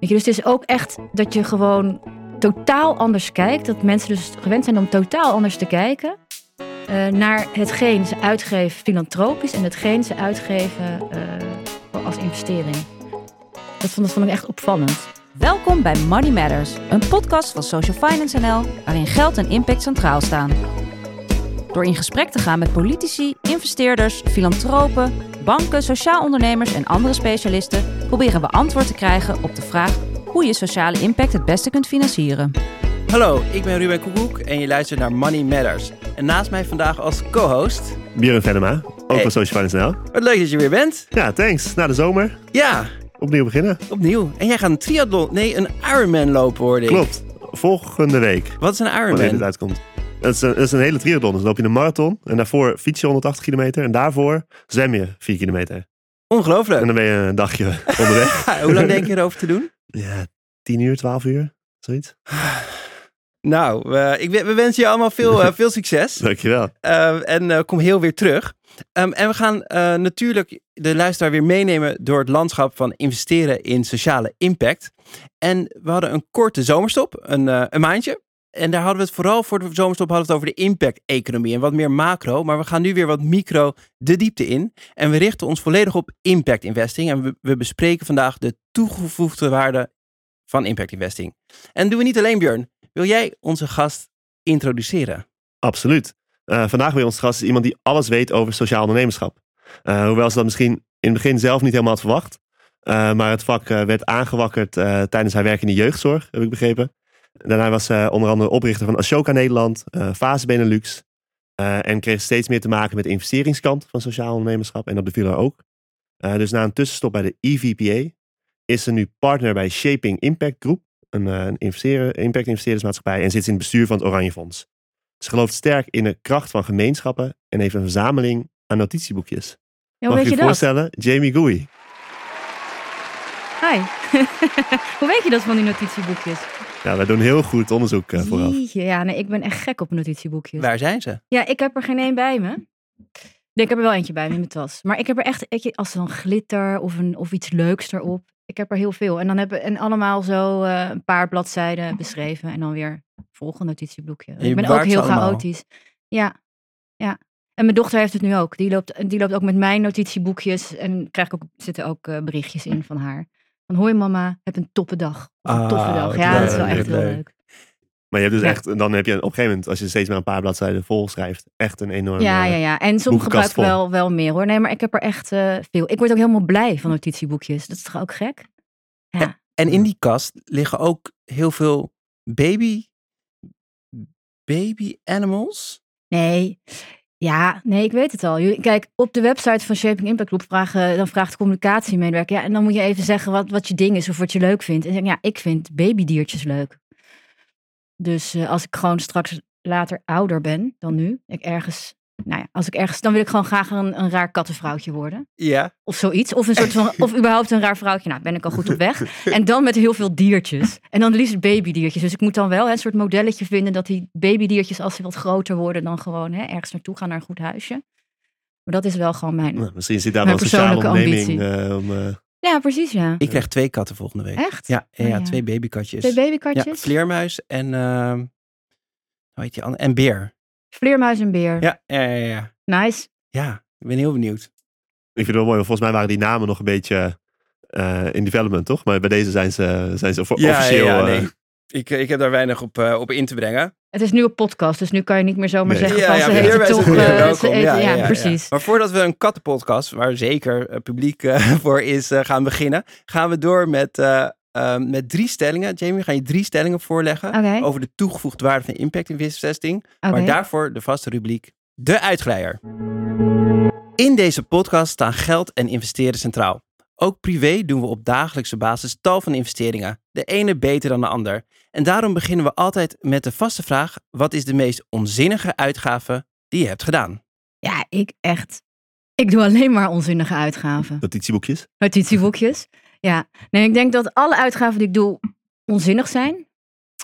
Weet je, dus het is ook echt dat je gewoon totaal anders kijkt. Dat mensen dus gewend zijn om totaal anders te kijken. eh, naar hetgeen ze uitgeven filantropisch en hetgeen ze uitgeven eh, als investering. Dat vond, dat vond ik echt opvallend. Welkom bij Money Matters, een podcast van Social Finance NL, waarin geld en impact centraal staan. Door in gesprek te gaan met politici, investeerders, filantropen, banken, sociaal ondernemers en andere specialisten, proberen we antwoord te krijgen op de vraag hoe je sociale impact het beste kunt financieren. Hallo, ik ben Ruben Koekoek en je luistert naar Money Matters. En naast mij vandaag als co-host. Björn Venema, ook Hey. van Social Finance NL. Wat leuk dat je weer bent. Ja, thanks. Na de zomer, Ja, opnieuw beginnen. opnieuw. En jij gaat een triathlon, nee, een Ironman lopen hoorde ik. Klopt. Volgende week, Wat is een wanneer dit Ironman? uitkomt. Het is, een, het is een hele triathlon. Dus dan loop je een marathon en daarvoor fiets je 180 kilometer. En daarvoor zwem je 4 kilometer. En Ongelooflijk. dan ben je een dagje onderweg. Hoe lang denk je erover te doen? Ja, 10 uur, 12 uur, zoiets. Nou, eh, ik, we we wensen je allemaal veel, eh, veel succes. Dankjewel. Eh, en kom heel weer terug. Ehm, en we gaan natuurlijk de luisteraar weer meenemen door het landschap van investeren in sociale impact. En we hadden een korte zomerstop, een, een maandje. En daar hadden we het vooral voor de zomerstop hadden we het over de impact-economie en wat meer macro. Maar we gaan nu weer wat micro de diepte in. En we richten ons volledig op impact investing. En we, bespreken vandaag de toegevoegde waarde van impact investing. En doen we niet alleen, Björn. Wil jij onze gast introduceren? Absoluut. Eh, vandaag bij ons gast is iemand die alles weet over sociaal ondernemerschap. Eh, hoewel ze dat misschien in het begin zelf niet helemaal had verwacht. Eh, maar het vak werd aangewakkerd tijdens haar werk in de jeugdzorg, heb ik begrepen. Daarna was ze onder andere oprichter van Ashoka Nederland, eh Fase Benelux. eh, en kreeg steeds meer te maken met de investeringskant van sociaal ondernemerschap. En dat beviel haar ook. Eh, dus na een tussenstop bij de EVPA is ze nu partner bij Shaping Impact Group. Een, eh, een investeren, impact investeerdersmaatschappij. En zit in het bestuur van het Oranje Fonds. Ze gelooft sterk in de kracht van gemeenschappen en heeft een verzameling aan notitieboekjes. Ja, hoe Mag weet je je dat? voorstellen? Jamie Gooey. Hi. hoe weet je dat van die notitieboekjes? Ja, wij doen heel goed onderzoek vooraf. Jeetje, Ja, nee, ik ben echt gek op notitieboekjes. Waar zijn ze? Ja, ik heb er geen één bij me. Nee, ik heb er wel eentje bij me in mijn tas. Maar ik heb er echt, je, als er dan glitter of, een, of iets leuks erop. Ik heb er heel veel. En dan hebben en allemaal zo eh, een paar bladzijden beschreven. En dan weer volgende notitieboekje. je ik ben ook heel chaotisch. Ja, ja. En mijn dochter heeft het nu ook. Die loopt, die loopt ook met mijn notitieboekjes. En krijg ik ook, zitten ook eh, berichtjes in van haar. Van hoi mama, heb een toppe dag. Of een Ah, toffe dag. wat Ja, dat is wel echt heel leuk. leuk. Maar je hebt dus Ja. echt, en dan heb je op een gegeven moment, als je steeds maar een paar bladzijden vol schrijft, echt een enorm. Ja, ja, ja. En soms gebruik ik wel, wel meer hoor. Nee, maar ik heb er echt eh, veel. Ik word ook helemaal blij van notitieboekjes. Dat is toch ook gek? Ja. En in die kast liggen ook heel veel baby, baby animals. Nee. Ja, nee, ik weet het al. Kijk, op de website van Shaping Impact Group vragen, dan vraagt de communicatiemedewerker. Ja, en dan moet je even zeggen wat, wat je ding is of wat je leuk vindt. En zeg ja, ik vind babydiertjes leuk. Dus eh, als ik gewoon straks later ouder ben dan nu, ik ergens, nou ja, als ik ergens, dan wil ik gewoon graag een, een raar kattenvrouwtje worden. Ja. Of zoiets. Of een soort van, of überhaupt een raar vrouwtje. Nou, ben ik al goed op weg. En dan met heel veel diertjes. En dan liefst babydiertjes. Dus ik moet dan wel hè, een soort modelletje vinden dat die babydiertjes, als ze wat groter worden, dan gewoon hè, ergens naartoe gaan naar een goed huisje. Maar dat is wel gewoon mijn. nou, misschien zit daar wel sociale persoonlijke onderneming eh, om, eh, Ja, precies, ja. Ik krijg twee katten volgende week. Echt? Ja, ja, Oh, ja, ja. twee babykatjes. Twee Ja, babykatjes? vleermuis en, ehm hoe heet die andere? En beer. Vleermuis en beer. Ja, ja, ja, ja. Nice. Ja, ik ben heel benieuwd. Ik vind het wel mooi, want volgens mij waren die namen nog een beetje eh, in development, toch? Maar bij deze zijn ze, zijn ze Ja, officieel. ja, ja, eh, nee. Ik, ik heb daar weinig op, eh, op in te brengen. Het is nu een podcast, dus nu kan je niet meer zomaar Nee. zeggen Ja, van ja, ze heeft het vleermuis en toch... eh, welkom. ze heeft- Ja, ja, ja, ja. precies. Maar voordat we een kattenpodcast, waar zeker publiek voor is, gaan beginnen, gaan we door met, eh, eh, met drie stellingen. Jamie, we gaan je drie stellingen voorleggen over de toegevoegde waarde van impact investing. Oké. Maar daarvoor de vaste rubriek De Uitglijder. In deze podcast staan geld en investeren centraal. Ook privé doen we op dagelijkse basis tal van investeringen. De ene beter dan de ander. En daarom beginnen we altijd met de vaste vraag: wat is de meest onzinnige uitgave die je hebt gedaan? Ja, ik echt... Ik doe alleen maar onzinnige uitgaven. Notitieboekjes. Notitieboekjes. Ja, nee, ik denk dat alle uitgaven die ik doe onzinnig zijn.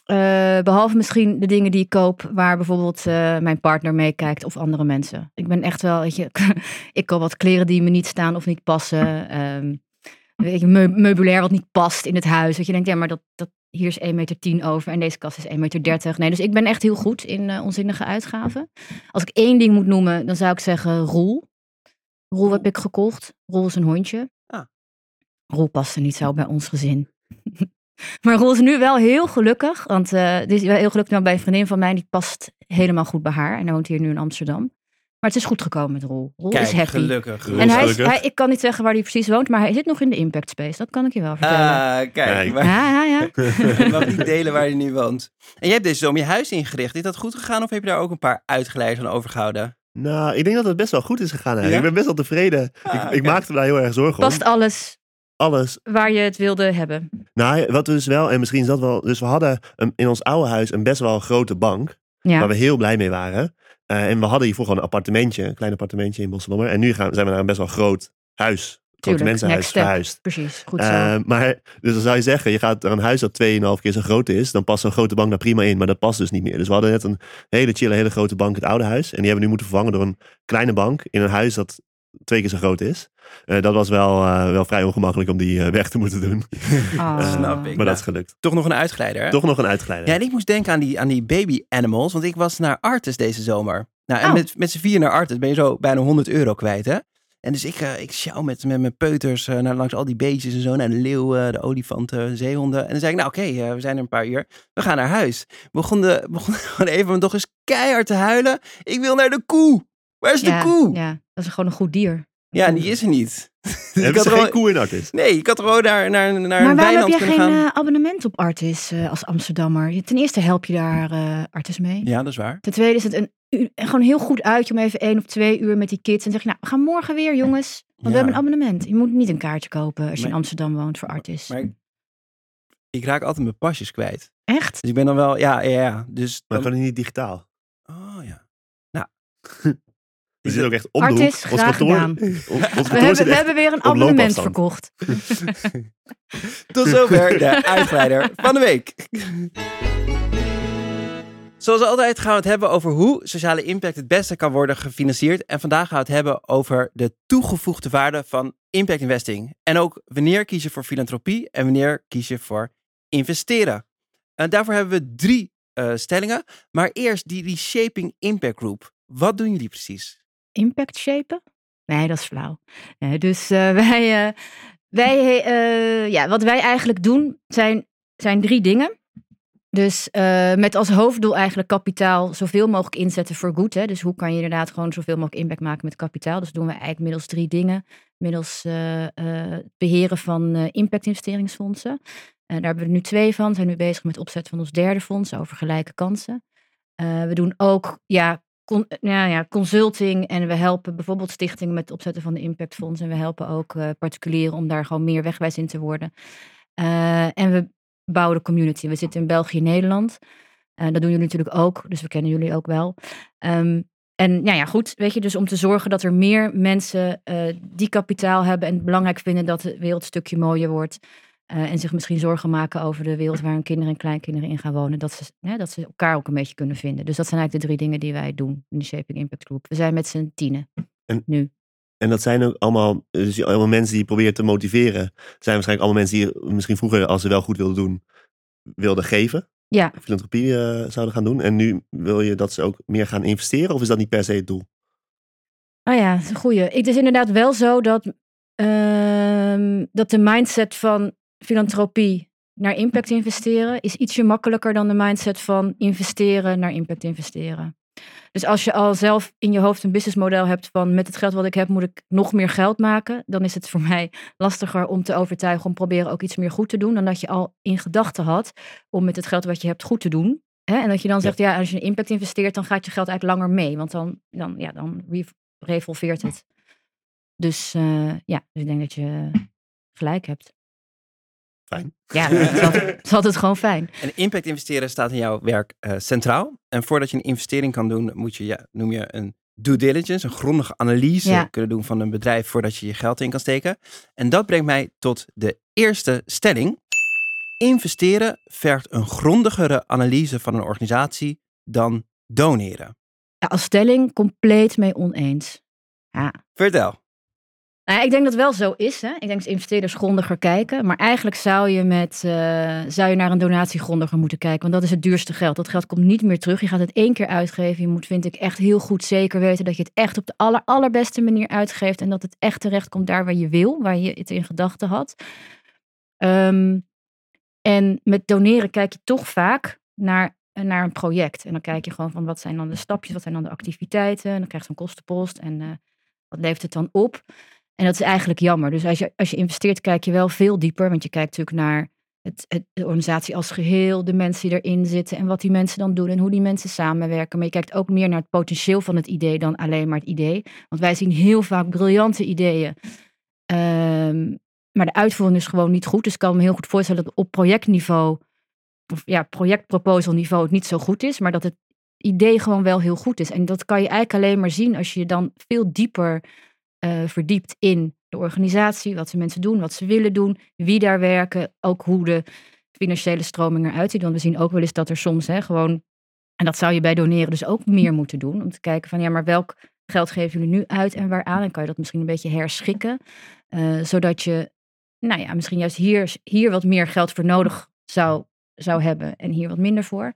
Eh, behalve misschien de dingen die ik koop waar bijvoorbeeld eh, mijn partner meekijkt of andere mensen. Ik ben echt wel, weet je, ik koop wat kleren die me niet staan of niet passen. Ehm, weet je, meu- meubilair wat niet past in het huis. Dat je denkt, ja, maar dat, dat, hier is 1,10 meter over en deze kast is 1,30 meter. Nee, dus ik ben echt heel goed in eh, onzinnige uitgaven. Als ik één ding moet noemen, dan zou ik zeggen Roel. Roel heb ik gekocht. Roel is een hondje. Roel paste niet zo bij ons gezin. maar Roel is nu wel heel gelukkig. Want eh dit is wel heel gelukkig nou bij een vriendin van mij. Die past helemaal goed bij haar. En hij woont hier nu in Amsterdam. Maar het is goed gekomen met Roel. Roel Kijk, is happy. gelukkig. Roel En is hij is, hij, ik kan niet zeggen waar hij precies woont, maar hij zit nog in de Impact Space. Dat kan ik je wel vertellen. Ah, kijk. Kijk. Maar, ja, ja, ja. ik mag niet delen waar je nu woont. En jij hebt deze zomer je huis ingericht. Is dat goed gegaan of heb je daar ook een paar uitgeleiders aan overgehouden? Nou, ik denk dat het best wel goed is gegaan. Ja? Ik ben best wel tevreden. Ah, ik, ik maakte me daar heel erg zorgen om. Past alles Alles. waar je het wilde hebben. Nou, wat we dus wel, en misschien is dat wel. Dus we hadden een, in ons oude huis een best wel grote bank. Ja. Waar we heel blij mee waren. Eh, en we hadden hiervoor gewoon een appartementje, een klein appartementje in Bosselommer. En nu gaan, zijn we naar een best wel groot huis, grote mensenhuis verhuisd. Precies, goed zo. Eh, maar, dus dan zou je zeggen, je gaat naar een huis dat 2,5 keer zo groot is. Dan past zo'n grote bank daar prima in, maar dat past dus niet meer. Dus we hadden net een hele chille, hele grote bank in het oude huis. En die hebben we nu moeten vervangen door een kleine bank in een huis dat twee keer zo groot is. Eh, dat was wel, eh, wel vrij ongemakkelijk om die eh, weg te moeten doen. Ah. Eh, snap ik. Maar Nou. dat is gelukt. Toch nog een uitgeleider, hè? Toch nog een uitgeleider. Ja, en ik moest denken aan die, aan die baby animals, want ik was naar Artis deze zomer. Nou, en Oh. met, met z'n vier naar Artis ben je zo bijna 100 euro kwijt, hè? En dus ik, ik sjouw met, met mijn peuters eh, naar, langs al die beestjes en zo. Naar de leeuwen, de olifanten, de zeehonden. En dan zei ik, nou oké, we zijn er een paar uur. We gaan naar huis. Begon, de, begon gewoon even mijn dochters keihard te huilen. Ik wil naar de koe. Waar is de ja, koe? Ja, ja, dat is gewoon een goed dier. en die is er niet. Dus ik Hebben had ze geen gewoon- koe in Artis? Nee, ik had gewoon naar, naar, naar maar een waarom heb weiland jij kunnen geen gaan. eh, abonnement op Artis eh, als Amsterdammer? Je- Ten eerste help je daar eh, Artis mee. Ja, dat is waar. Ten tweede is het een, gewoon heel goed uitje om even één of twee uur met die kids. En zeg je, nou, we gaan morgen weer, jongens. Want we Ja. hebben een abonnement. Je moet niet een kaartje kopen als je Maar- in Amsterdam woont voor Artis. Maar ik, ik raak altijd mijn pasjes kwijt. Echt? Dus ik ben dan wel, ja, ja, ja. Dus Maar dan- kan niet digitaal? Oh ja. We zitten ook echt om de hoek. Ons kantoor, ons, We hebben, zit we hebben weer een op abonnement verkocht. Tot zover de uitgeleider van de week. Zoals altijd gaan we het hebben over hoe sociale impact het beste kan worden gefinancierd. En vandaag gaan we het hebben over de toegevoegde waarde van impact investing. En ook wanneer kies je voor filantropie en wanneer kies je voor investeren. En daarvoor hebben we drie eh, stellingen. Maar eerst die Reshaping Impact Group. Wat doen jullie precies? Impact shapen? Nee, dat is flauw. Dus eh, wij, eh, wij eh, ja, wat wij eigenlijk doen zijn, zijn drie dingen. Dus met als hoofddoel eigenlijk kapitaal zoveel mogelijk inzetten voor goed. Hè? Dus hoe kan je inderdaad gewoon zoveel mogelijk impact maken met kapitaal? Dus doen we eigenlijk middels drie dingen. Middels het beheren van impact-investeringsfondsen. Daar hebben we nu twee van. We zijn nu bezig met opzetten van ons derde fonds over gelijke kansen. We doen ook ja, ja, consulting en we helpen bijvoorbeeld stichtingen met het opzetten van de impactfonds. En we helpen ook eh, particulieren om daar gewoon meer wegwijs in te worden. Eh, en we bouwen de community. We zitten in België en Nederland. Eh, dat doen jullie natuurlijk ook, dus we kennen jullie ook wel. Ehm, en ja, ja, goed, weet je, dus om te zorgen dat er meer mensen die kapitaal hebben en het belangrijk vinden dat de wereld een stukje mooier wordt. Eh, en zich misschien zorgen maken over de wereld waar hun kinderen en kleinkinderen in gaan wonen. Dat ze, hè, dat ze elkaar ook een beetje kunnen vinden. Dus dat zijn eigenlijk de drie dingen die wij doen in de Shaping Impact Group. We zijn met z'n tienen. En- nu. En dat zijn ook allemaal, dus allemaal mensen die je probeert te motiveren. Zijn waarschijnlijk allemaal mensen die misschien vroeger, als ze wel goed wilden doen, wilden geven. Ja, Filantropie eh, zouden gaan doen. En nu wil je dat ze ook meer gaan investeren? Of is dat niet per se het doel? Oh ja, dat is een goeie. Het is inderdaad wel zo dat, ehm, dat de mindset van filantropie naar impact investeren is ietsje makkelijker dan de mindset van investeren naar impact investeren. Dus als je al zelf in je hoofd een businessmodel hebt van met het geld wat ik heb moet ik nog meer geld maken, dan is het voor mij lastiger om te overtuigen om proberen ook iets meer goed te doen dan dat je al in gedachten had om met het geld wat je hebt goed te doen. Hè? En dat je dan zegt, ja, als je in impact investeert, dan gaat je geld eigenlijk langer mee. Want dan, dan, ja, dan re- revolveert het. Dus eh, ja, dus ik denk dat je gelijk hebt. Fijn. Ja, dat is altijd, dat is altijd gewoon fijn. En impact investeren staat in jouw werk eh, centraal. En voordat je een investering kan doen, moet je, ja, noem je een due diligence, een grondige analyse Ja. kunnen doen van een bedrijf voordat je je geld in kan steken. En dat brengt mij tot de eerste stelling. Investeren vergt een grondigere analyse van een organisatie dan doneren. Ja, als stelling compleet mee oneens. Ja. Vertel. Nou, ik denk dat het wel zo is. Hè? Ik denk dat investeerders grondiger kijken. Maar eigenlijk zou je, met, uh, zou je naar een donatie grondiger moeten kijken. Want dat is het duurste geld. Dat geld komt niet meer terug. Je gaat het één keer uitgeven. Je moet, vind ik, echt heel goed zeker weten dat je het echt op de aller, allerbeste manier uitgeeft. En dat het echt terecht komt daar waar je wil, waar je het in gedachten had. Um, en met doneren kijk je toch vaak naar, naar een project. En dan kijk je gewoon van wat zijn dan de stapjes, wat zijn dan de activiteiten. En dan krijg je zo'n kostenpost en uh, wat levert het dan op. En dat is eigenlijk jammer. Dus als je, als je investeert, kijk je wel veel dieper. Want je kijkt natuurlijk naar het, het, de organisatie als geheel, de mensen die erin zitten en wat die mensen dan doen en hoe die mensen samenwerken. Maar je kijkt ook meer naar het potentieel van het idee dan alleen maar het idee. Want wij zien heel vaak briljante ideeën. Um, maar de uitvoering is gewoon niet goed. Dus ik kan me heel goed voorstellen dat op projectniveau, of ja, projectproposal niveau het niet zo goed is. Maar dat het idee gewoon wel heel goed is. En dat kan je eigenlijk alleen maar zien als je dan veel dieper uh, verdiept in de organisatie, wat ze mensen doen, wat ze willen doen, wie daar werken, ook hoe de financiële stroming eruit ziet. Want we zien ook wel eens dat er soms hè, gewoon, en dat zou je bij doneren dus ook meer moeten doen, om te kijken van ja, maar welk geld geven jullie nu uit en waaraan? En kan je dat misschien een beetje herschikken, uh, zodat je, nou ja, misschien juist hier, hier wat meer geld voor nodig zou, zou hebben en hier wat minder voor.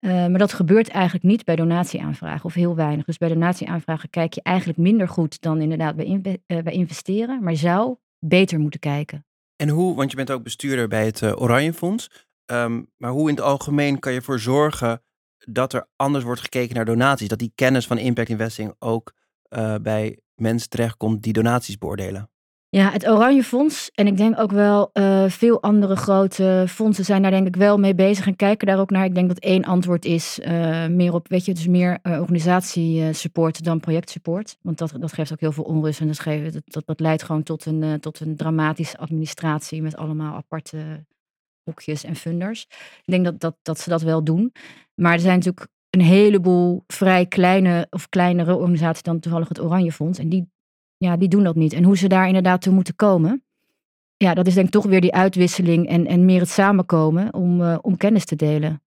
Uh, maar dat gebeurt eigenlijk niet bij donatieaanvragen of heel weinig. Dus bij donatieaanvragen kijk je eigenlijk minder goed dan inderdaad bij, uh, bij investeren, maar zou beter moeten kijken. En hoe, want je bent ook bestuurder bij het uh, Oranje Fonds, um, maar hoe in het algemeen kan je ervoor zorgen dat er anders wordt gekeken naar donaties? Dat die kennis van impact investing ook bij mensen terechtkomt die donaties beoordelen? Ja, het Oranje Fonds en ik denk ook wel uh, veel andere grote fondsen zijn daar denk ik wel mee bezig en kijken daar ook naar. Ik denk dat één antwoord is uh, meer op, weet je, dus meer uh, organisatiesupport dan projectsupport. Want dat, dat geeft ook heel veel onrust en dat, geeft, dat, dat, leidt gewoon tot een, tot een dramatische administratie met allemaal aparte hokjes en funders. Ik denk dat, dat, dat ze dat wel doen. Maar er zijn natuurlijk een heleboel vrij kleine of kleinere organisaties dan toevallig het Oranje Fonds. En die ja, die doen dat niet. En hoe ze daar inderdaad toe moeten komen. Ja, dat is denk ik toch weer die uitwisseling en, en meer het samenkomen om, uh, om kennis te delen.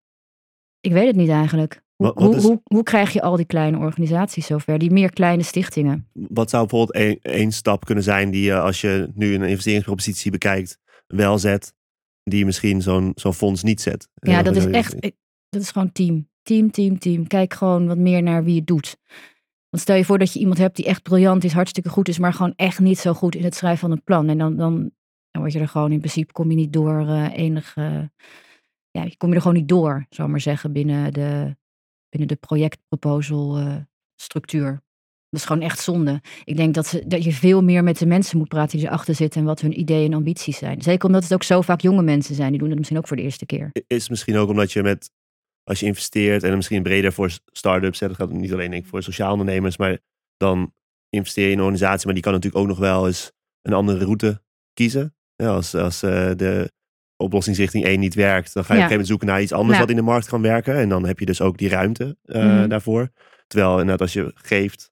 Ik weet het niet eigenlijk. Hoe, Wat- wat is- hoe, hoe, hoe krijg je al die kleine organisaties zover? Die meer kleine stichtingen. Wat zou bijvoorbeeld één, stap kunnen zijn die je als je nu een investeringspropositie bekijkt wel zet, die misschien zo'n zo'n fonds niet zet? Ja, Eh, dat is eh, echt, dat is gewoon team. Team, team, team. Kijk gewoon wat meer naar wie het doet. Want stel je voor dat je iemand hebt die echt briljant is, hartstikke goed is, maar gewoon echt niet zo goed in het schrijven van een plan. En dan, dan, dan word je er gewoon in principe, kom je niet door eh enige, ja, je kom je er gewoon niet door, zou ik maar zeggen, binnen de, binnen de projectproposal eh, structuur. Dat is gewoon echt zonde. Ik denk dat, ze, dat je veel meer met de mensen moet praten die erachter zitten en wat hun ideeën en ambities zijn. Zeker omdat het ook zo vaak jonge mensen zijn. Die doen het misschien ook voor de eerste keer. is misschien ook omdat je met, als je investeert en misschien breder voor start-ups, hè, dat gaat niet alleen denk ik, voor sociaal ondernemers, maar dan investeer je in een organisatie, maar die kan natuurlijk ook nog wel eens een andere route kiezen. Ja, als als eh, de oplossingsrichting 1 niet werkt, dan ga je Ja. op een gegeven moment zoeken naar iets anders Ja. wat in de markt kan werken. En dan heb je dus ook die ruimte eh, Mhm. daarvoor. Terwijl inderdaad als je geeft,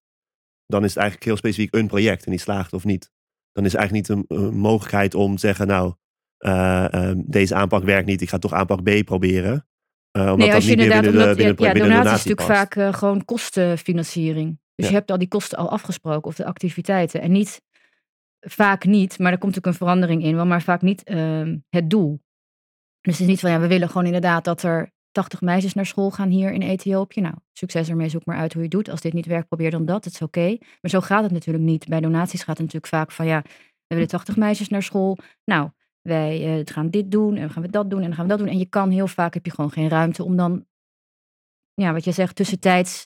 dan is het eigenlijk heel specifiek een project en die slaagt of niet. Dan is eigenlijk niet een, een mogelijkheid om te zeggen, nou, eh, ehm, deze aanpak werkt niet, ik ga toch aanpak B proberen. Eh, omdat nee, als je niet inderdaad, binnen de, omdat, binnen, ja, binnen donatie is natuurlijk past. vaak eh, gewoon kostenfinanciering. Dus Ja. je hebt al die kosten al afgesproken of de activiteiten. En niet, vaak niet, maar er komt natuurlijk een verandering in, wel, maar vaak niet ehm, het doel. Dus het is niet van, ja, we willen gewoon inderdaad dat er 80 meisjes naar school gaan hier in Ethiopië. Nou, succes ermee, zoek maar uit hoe je het doet. Als dit niet werkt, probeer dan dat, het is oké. Maar zo gaat het natuurlijk niet. Bij donaties gaat het natuurlijk vaak van, ja, we willen 80 meisjes naar school. Nou, wij eh, gaan dit doen en dan gaan we dat doen en dan gaan we dat doen. En je kan heel vaak, heb je gewoon geen ruimte om dan, ja, wat je zegt, tussentijds,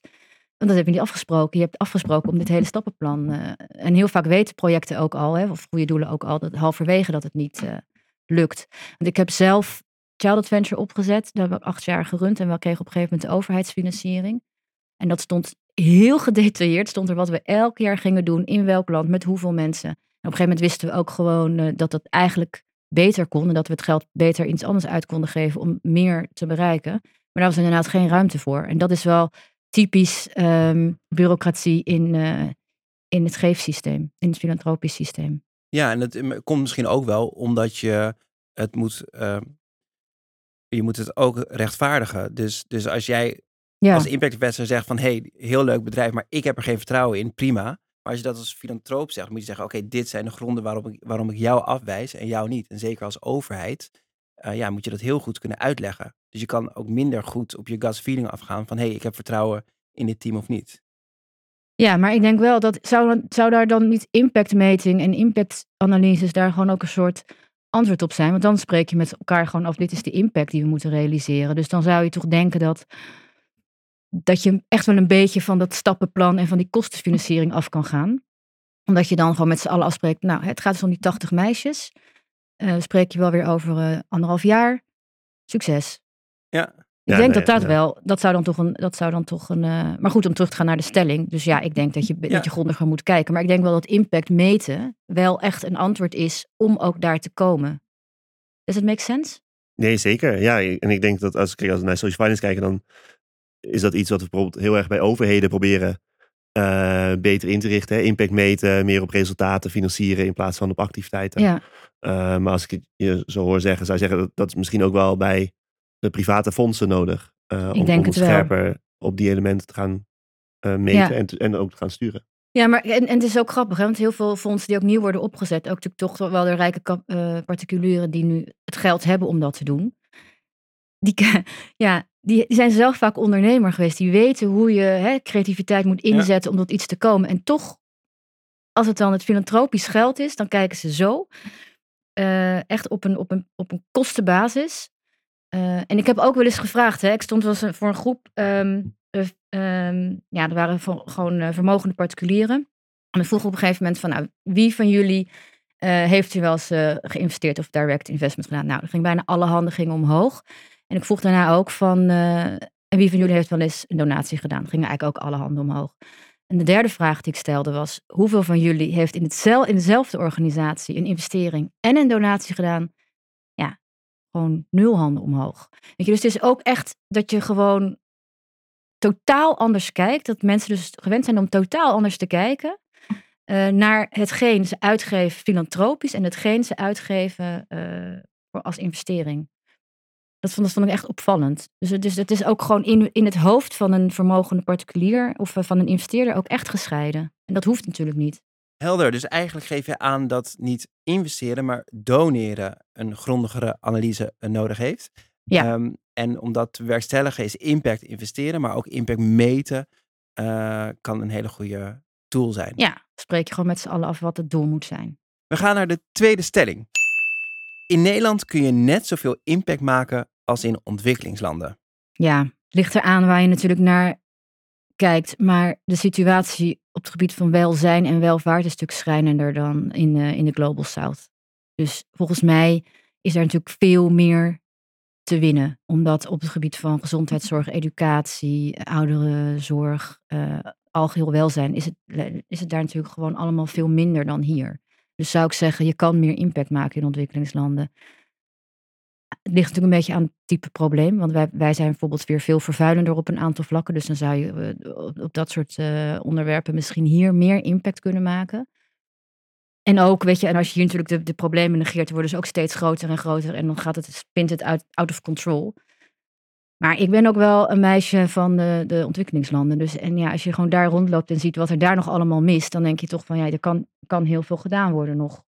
want dat heb je niet afgesproken. Je hebt afgesproken om dit hele stappenplan. eh, en heel vaak weten projecten ook al, hè, of goede doelen ook al, dat halverwege dat het niet eh, lukt. Want ik heb zelf Child Adventure opgezet, daar hebben we acht jaar gerund en we kregen op een gegeven moment de overheidsfinanciering. En dat stond heel gedetailleerd, stond er wat we elk jaar gingen doen, in welk land, met hoeveel mensen. En op een gegeven moment wisten we ook gewoon dat dat eigenlijk beter kon en dat we het geld beter iets anders uit konden geven om meer te bereiken. Maar daar was inderdaad geen ruimte voor. En dat is wel typisch ehm, bureaucratie in, eh, in het geefsysteem, in het filantropisch systeem. Ja, en het eh, komt misschien ook wel omdat je het moet, eh, je moet het ook rechtvaardigen. Dus, dus als jij Ja, als impact investor zegt van, hey, heel leuk bedrijf, maar ik heb er geen vertrouwen in, prima. Maar als je dat als filantroop zegt, moet je zeggen: Oké, dit zijn de gronden waarom ik, waarom ik jou afwijs en jou niet. En zeker als overheid, eh, ja, moet je dat heel goed kunnen uitleggen. Dus je kan ook minder goed op je gut feeling afgaan van: hé, hey, ik heb vertrouwen in dit team of niet. Ja, maar ik denk wel dat zou, zou daar dan niet impactmeting en impactanalyses daar gewoon ook een soort antwoord op zijn? Want dan spreek je met elkaar gewoon af, dit is de impact die we moeten realiseren. Dus dan zou je toch denken dat, dat je echt wel een beetje van dat stappenplan en van die kostenfinanciering af kan gaan. Omdat je dan gewoon met z'n allen afspreekt, nou, het gaat dus om die 80 meisjes. Uh, spreek je wel weer over uh, anderhalf jaar. Succes. Ja. Ik Ja, denk nee, dat dat ja. wel, dat zou dan toch een, dat zou dan toch een, eh, maar goed om terug te gaan naar de stelling. Dus ja, ik denk dat je, Ja. dat je grondiger moet kijken. Maar ik denk wel dat impact meten wel echt een antwoord is om ook daar te komen. Does it make sense? Nee, zeker. Ja, en ik denk dat als, kijk, als we naar social finance kijken, dan is dat iets wat we bijvoorbeeld heel erg bij overheden proberen eh, beter in te richten. Hè? Impact meten, meer op resultaten financieren in plaats van op activiteiten. Ja, Eh, maar als ik het je zo hoor zeggen, zou ik zeggen dat dat is misschien ook wel bij de private fondsen nodig. eh, om, het wel. scherper op die elementen te gaan meten Ja. en, te- en ook te gaan sturen. ja maar en, en het is ook grappig, hè? want heel veel fondsen die ook nieuw worden opgezet, ook natuurlijk toch wel de rijke kap- particulieren die nu het geld hebben om dat te doen. Die, ja, die, die zijn zelf vaak ondernemer geweest. Die weten hoe je hè, creativiteit moet Ja. inzetten om tot iets te komen. En toch, als het dan het filantropisch geld is, dan kijken ze zo. eh, echt op een, op een, op een kostenbasis. Eh, en ik heb ook wel eens gevraagd, hè, ik stond wel eens voor een groep, ehm, eh, ehm, ja, er waren gewoon vermogende particulieren. En ik vroeg op een gegeven moment van, nou, wie van jullie heeft u wel eens geïnvesteerd of direct investment gedaan? Nou, er ging bijna alle handen gingen omhoog. En ik vroeg daarna ook van, eh, wie van jullie heeft wel eens een donatie gedaan? Gingen eigenlijk ook alle handen omhoog. En de derde vraag die ik stelde was, hoeveel van jullie heeft in, hetzel, in dezelfde organisatie een investering en een donatie gedaan? Ja, gewoon nul handen omhoog. Weet je, dus het is ook echt dat je gewoon totaal anders kijkt. Dat mensen dus gewend zijn om totaal anders te kijken. eh, naar hetgeen ze uitgeven filantropisch en hetgeen ze uitgeven eh, als investering. Dat vond, dat vond ik echt opvallend. Dus het, is, het is ook gewoon in, in het hoofd van een vermogende particulier of eh, van een investeerder ook echt gescheiden. En dat hoeft natuurlijk niet. Helder, dus eigenlijk geef je aan dat niet investeren, maar doneren een grondigere analyse eh, nodig heeft. Ja. Ehm, en om dat te bewerkstelligen is impact investeren, maar ook impact meten eh, kan een hele goede tool zijn. Ja, spreek je gewoon met z'n allen af wat het doel moet zijn. We gaan naar de tweede stelling. In Nederland kun je net zoveel impact maken als in ontwikkelingslanden. Ja, ligt eraan waar je natuurlijk naar kijkt. Maar de situatie op het gebied van welzijn en welvaart is stuk schrijnender dan in, in de Global South. Dus volgens mij is er natuurlijk veel meer te winnen. Omdat op het gebied van gezondheidszorg, educatie, ouderenzorg, eh algeheel welzijn, is het, is het daar natuurlijk gewoon allemaal veel minder dan hier. Dus zou ik zeggen, je kan meer impact maken in ontwikkelingslanden. Het ligt natuurlijk een beetje aan het type probleem. Want wij, wij zijn bijvoorbeeld weer veel vervuilender op een aantal vlakken. Dus dan zou je eh, op, dat soort eh, onderwerpen misschien hier meer impact kunnen maken. En ook, weet je, en als je hier natuurlijk de, de problemen negeert, worden ze ook steeds groter en groter. En dan gaat het, spint het uit, out of control. Maar ik ben ook wel een meisje van de, de ontwikkelingslanden. Dus en ja, als je gewoon daar rondloopt en ziet wat er daar nog allemaal mist, dan denk je toch van ja, er kan, kan heel veel gedaan worden nog.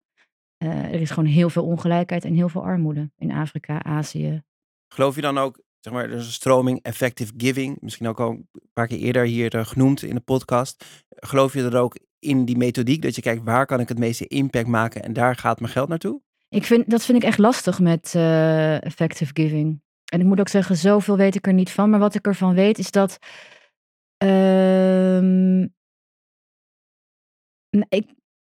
Eh, er is gewoon heel veel ongelijkheid en heel veel armoede in Afrika, Azië. Geloof je dan ook, zeg maar, er is een stroming effective giving, misschien ook al een paar keer eerder hier eh, genoemd in de podcast. Geloof je er ook in die methodiek dat je kijkt waar kan ik het meeste impact maken en daar gaat mijn geld naartoe? Ik vind, dat vind ik echt lastig met eh, effective giving. En ik moet ook zeggen, zoveel weet ik er niet van. Maar wat ik ervan weet is dat. ehm, ik,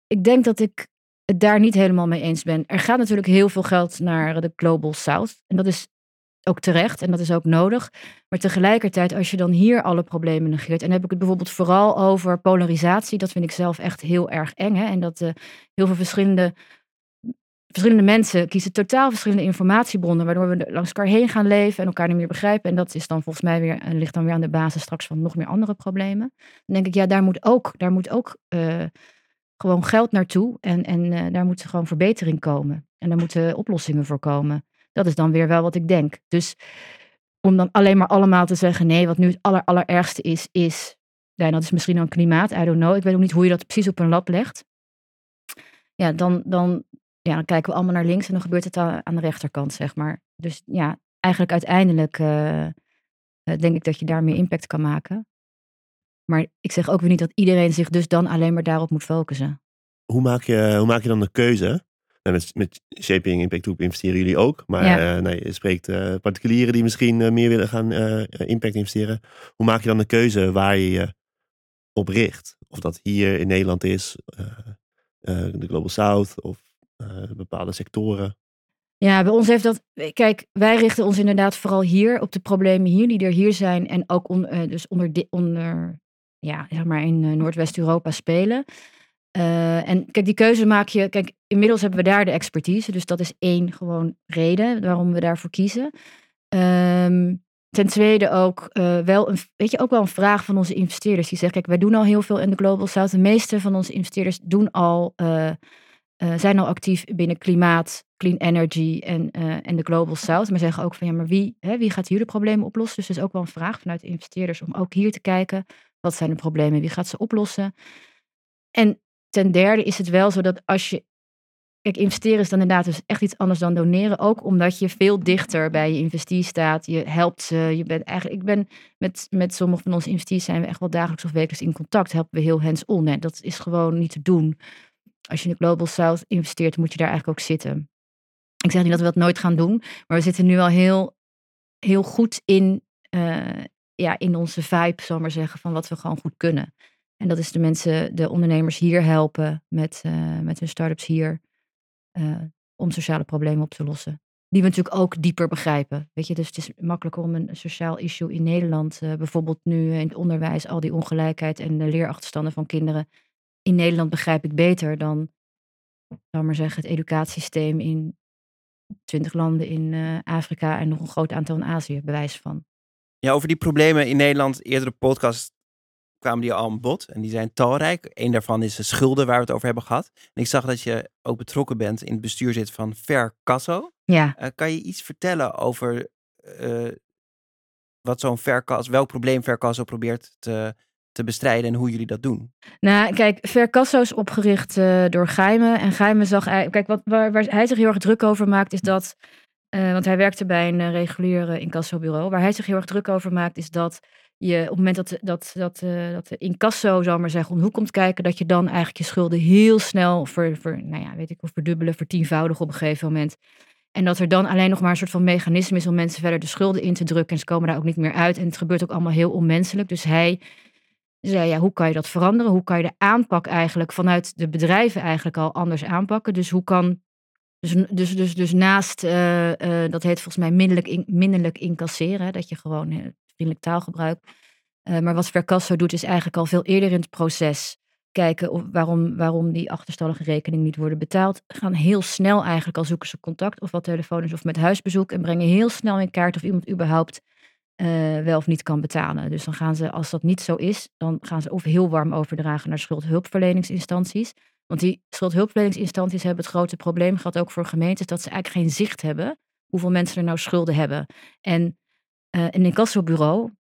ik denk dat ik daar niet helemaal mee eens ben. Er gaat natuurlijk heel veel geld naar de Global South. En dat is ook terecht en dat is ook nodig. Maar tegelijkertijd, als je dan hier alle problemen negeert. En dan heb ik het bijvoorbeeld vooral over polarisatie. Dat vind ik zelf echt heel erg eng. Hè? En dat eh, heel veel verschillende verschillende mensen kiezen totaal verschillende informatiebronnen, waardoor we langs elkaar heen gaan leven en elkaar niet meer begrijpen. En dat is dan volgens mij weer, en ligt dan weer aan de basis straks van nog meer andere problemen. Dan denk ik, ja, daar moet ook, daar moet ook eh, gewoon geld naartoe en, en eh, daar moet gewoon verbetering komen. En daar moeten oplossingen voor komen. Dat is dan weer wel wat ik denk. Dus om dan alleen maar allemaal te zeggen, nee, wat nu het aller, allerergste is, is zijn, dat is misschien dan klimaat, I don't know. Ik weet ook niet hoe je dat precies op een lab legt. Ja, dan, dan, ja, dan kijken we allemaal naar links en dan gebeurt het aan, aan de rechterkant, zeg maar. Dus ja, eigenlijk uiteindelijk eh, eh, denk ik dat je daar meer impact kan maken. Maar ik zeg ook weer niet dat iedereen zich dus dan alleen maar daarop moet focussen. Hoe maak je, hoe maak je dan de keuze? Nou, met, met Shaping Impact Group investeren jullie ook. Maar Ja. eh, nee, je spreekt eh, particulieren die misschien eh, meer willen gaan impact investeren. Hoe maak je dan de keuze waar je je op richt? Of dat hier in Nederland is, de Global South of bepaalde sectoren. Ja, bij ons heeft dat. Kijk, wij richten ons inderdaad vooral hier op de problemen hier die er hier zijn. En ook on, dus onder, onder ja, zeg maar in eh, Noordwest-Europa spelen. Eh, en kijk, die keuze maak je. Kijk, inmiddels hebben we daar de expertise. Dus dat is één gewoon reden waarom we daarvoor kiezen. Ehm, ten tweede ook eh, wel een, weet je, ook wel een vraag van onze investeerders. Die zeggen, kijk, wij doen al heel veel in de Global South. De meeste van onze investeerders doen al, zijn al actief binnen klimaat, clean energy en, en de Global South. Maar zeggen ook van, ja, maar wie, hè, wie gaat hier de problemen oplossen? Dus er is ook wel een vraag vanuit de investeerders om ook hier te kijken. Wat zijn de problemen? Wie gaat ze oplossen? En ten derde is het wel zo dat als je Kijk, investeren is dan inderdaad dus echt iets anders dan doneren. Ook omdat je veel dichter bij je investeer staat. Je helpt ze. Je bent eigenlijk, ik ben met, met sommige van onze investeerders zijn we echt wel dagelijks of wekelijks in contact. Helpen we heel hands-on. En dat is gewoon niet te doen. Als je in de Global South investeert, moet je daar eigenlijk ook zitten. Ik zeg niet dat we dat nooit gaan doen. Maar we zitten nu al heel, heel goed in, eh, ja, in onze vibe, zal maar zeggen, van wat we gewoon goed kunnen. En dat is de mensen, de ondernemers hier helpen met, eh, met hun start-ups hier eh, om sociale problemen op te lossen. Die we natuurlijk ook dieper begrijpen. Weet je, dus het is makkelijker om een sociaal issue in Nederland, eh, bijvoorbeeld nu in het onderwijs, al die ongelijkheid en de leerachterstanden van kinderen. In Nederland begrijp ik beter dan, zal maar zeggen, het educatiesysteem in twintig landen in Afrika en nog een groot aantal in Azië, bewijs van. Ja, over die problemen in Nederland, eerdere podcast kwamen die al aan bod. En die zijn talrijk. Eén daarvan is de schulden waar we het over hebben gehad. En ik zag dat je ook betrokken bent in het bestuur zit van Vercasso. Ja, Eh, kan je iets vertellen over eh, wat zo'n Vercasso, welk probleem Vercasso probeert te, te bestrijden en hoe jullie dat doen? Nou, kijk, Vercasso is opgericht eh, door Geime. En Geime zag eigenlijk... Kijk, wat, waar, waar hij zich heel erg druk over maakt, is dat... eh, want hij werkte bij een uh, regulier uh, incassobureau. Waar hij zich heel erg druk over maakt, is dat je op het moment dat, dat, dat, uh, dat de incasso, zal maar zeggen, om komt kijken, dat je dan eigenlijk je schulden heel snel ver, ver, nou ja, weet ik, verdubbelen, vertienvoudigen op een gegeven moment. En dat er dan alleen nog maar een soort van mechanisme is om mensen verder de schulden in te drukken. En ze komen daar ook niet meer uit. En het gebeurt ook allemaal heel onmenselijk. Dus hij zei, ja, hoe kan je dat veranderen? Hoe kan je de aanpak eigenlijk vanuit de bedrijven eigenlijk al anders aanpakken? Dus hoe kan, dus, dus, dus, dus naast, uh, uh, dat heet volgens mij minderlijk, in, minderlijk incasseren, dat je gewoon uh, vriendelijk taalgebruik. Maar wat Vercasso doet is eigenlijk al veel eerder in het proces kijken of waarom, waarom die achterstallige rekeningen niet worden betaald. Gaan heel snel eigenlijk al zoeken ze contact of wat telefonisch of met huisbezoek en brengen heel snel in kaart of iemand überhaupt wel of niet kan betalen. Dus dan gaan ze, als dat niet zo is, dan gaan ze of heel warm overdragen naar schuldhulpverleningsinstanties. Want die schuldhulpverleningsinstanties hebben het grote probleem gehad, ook voor gemeentes, dat ze eigenlijk geen zicht hebben hoeveel mensen er nou schulden hebben. En uh, een incassobureau,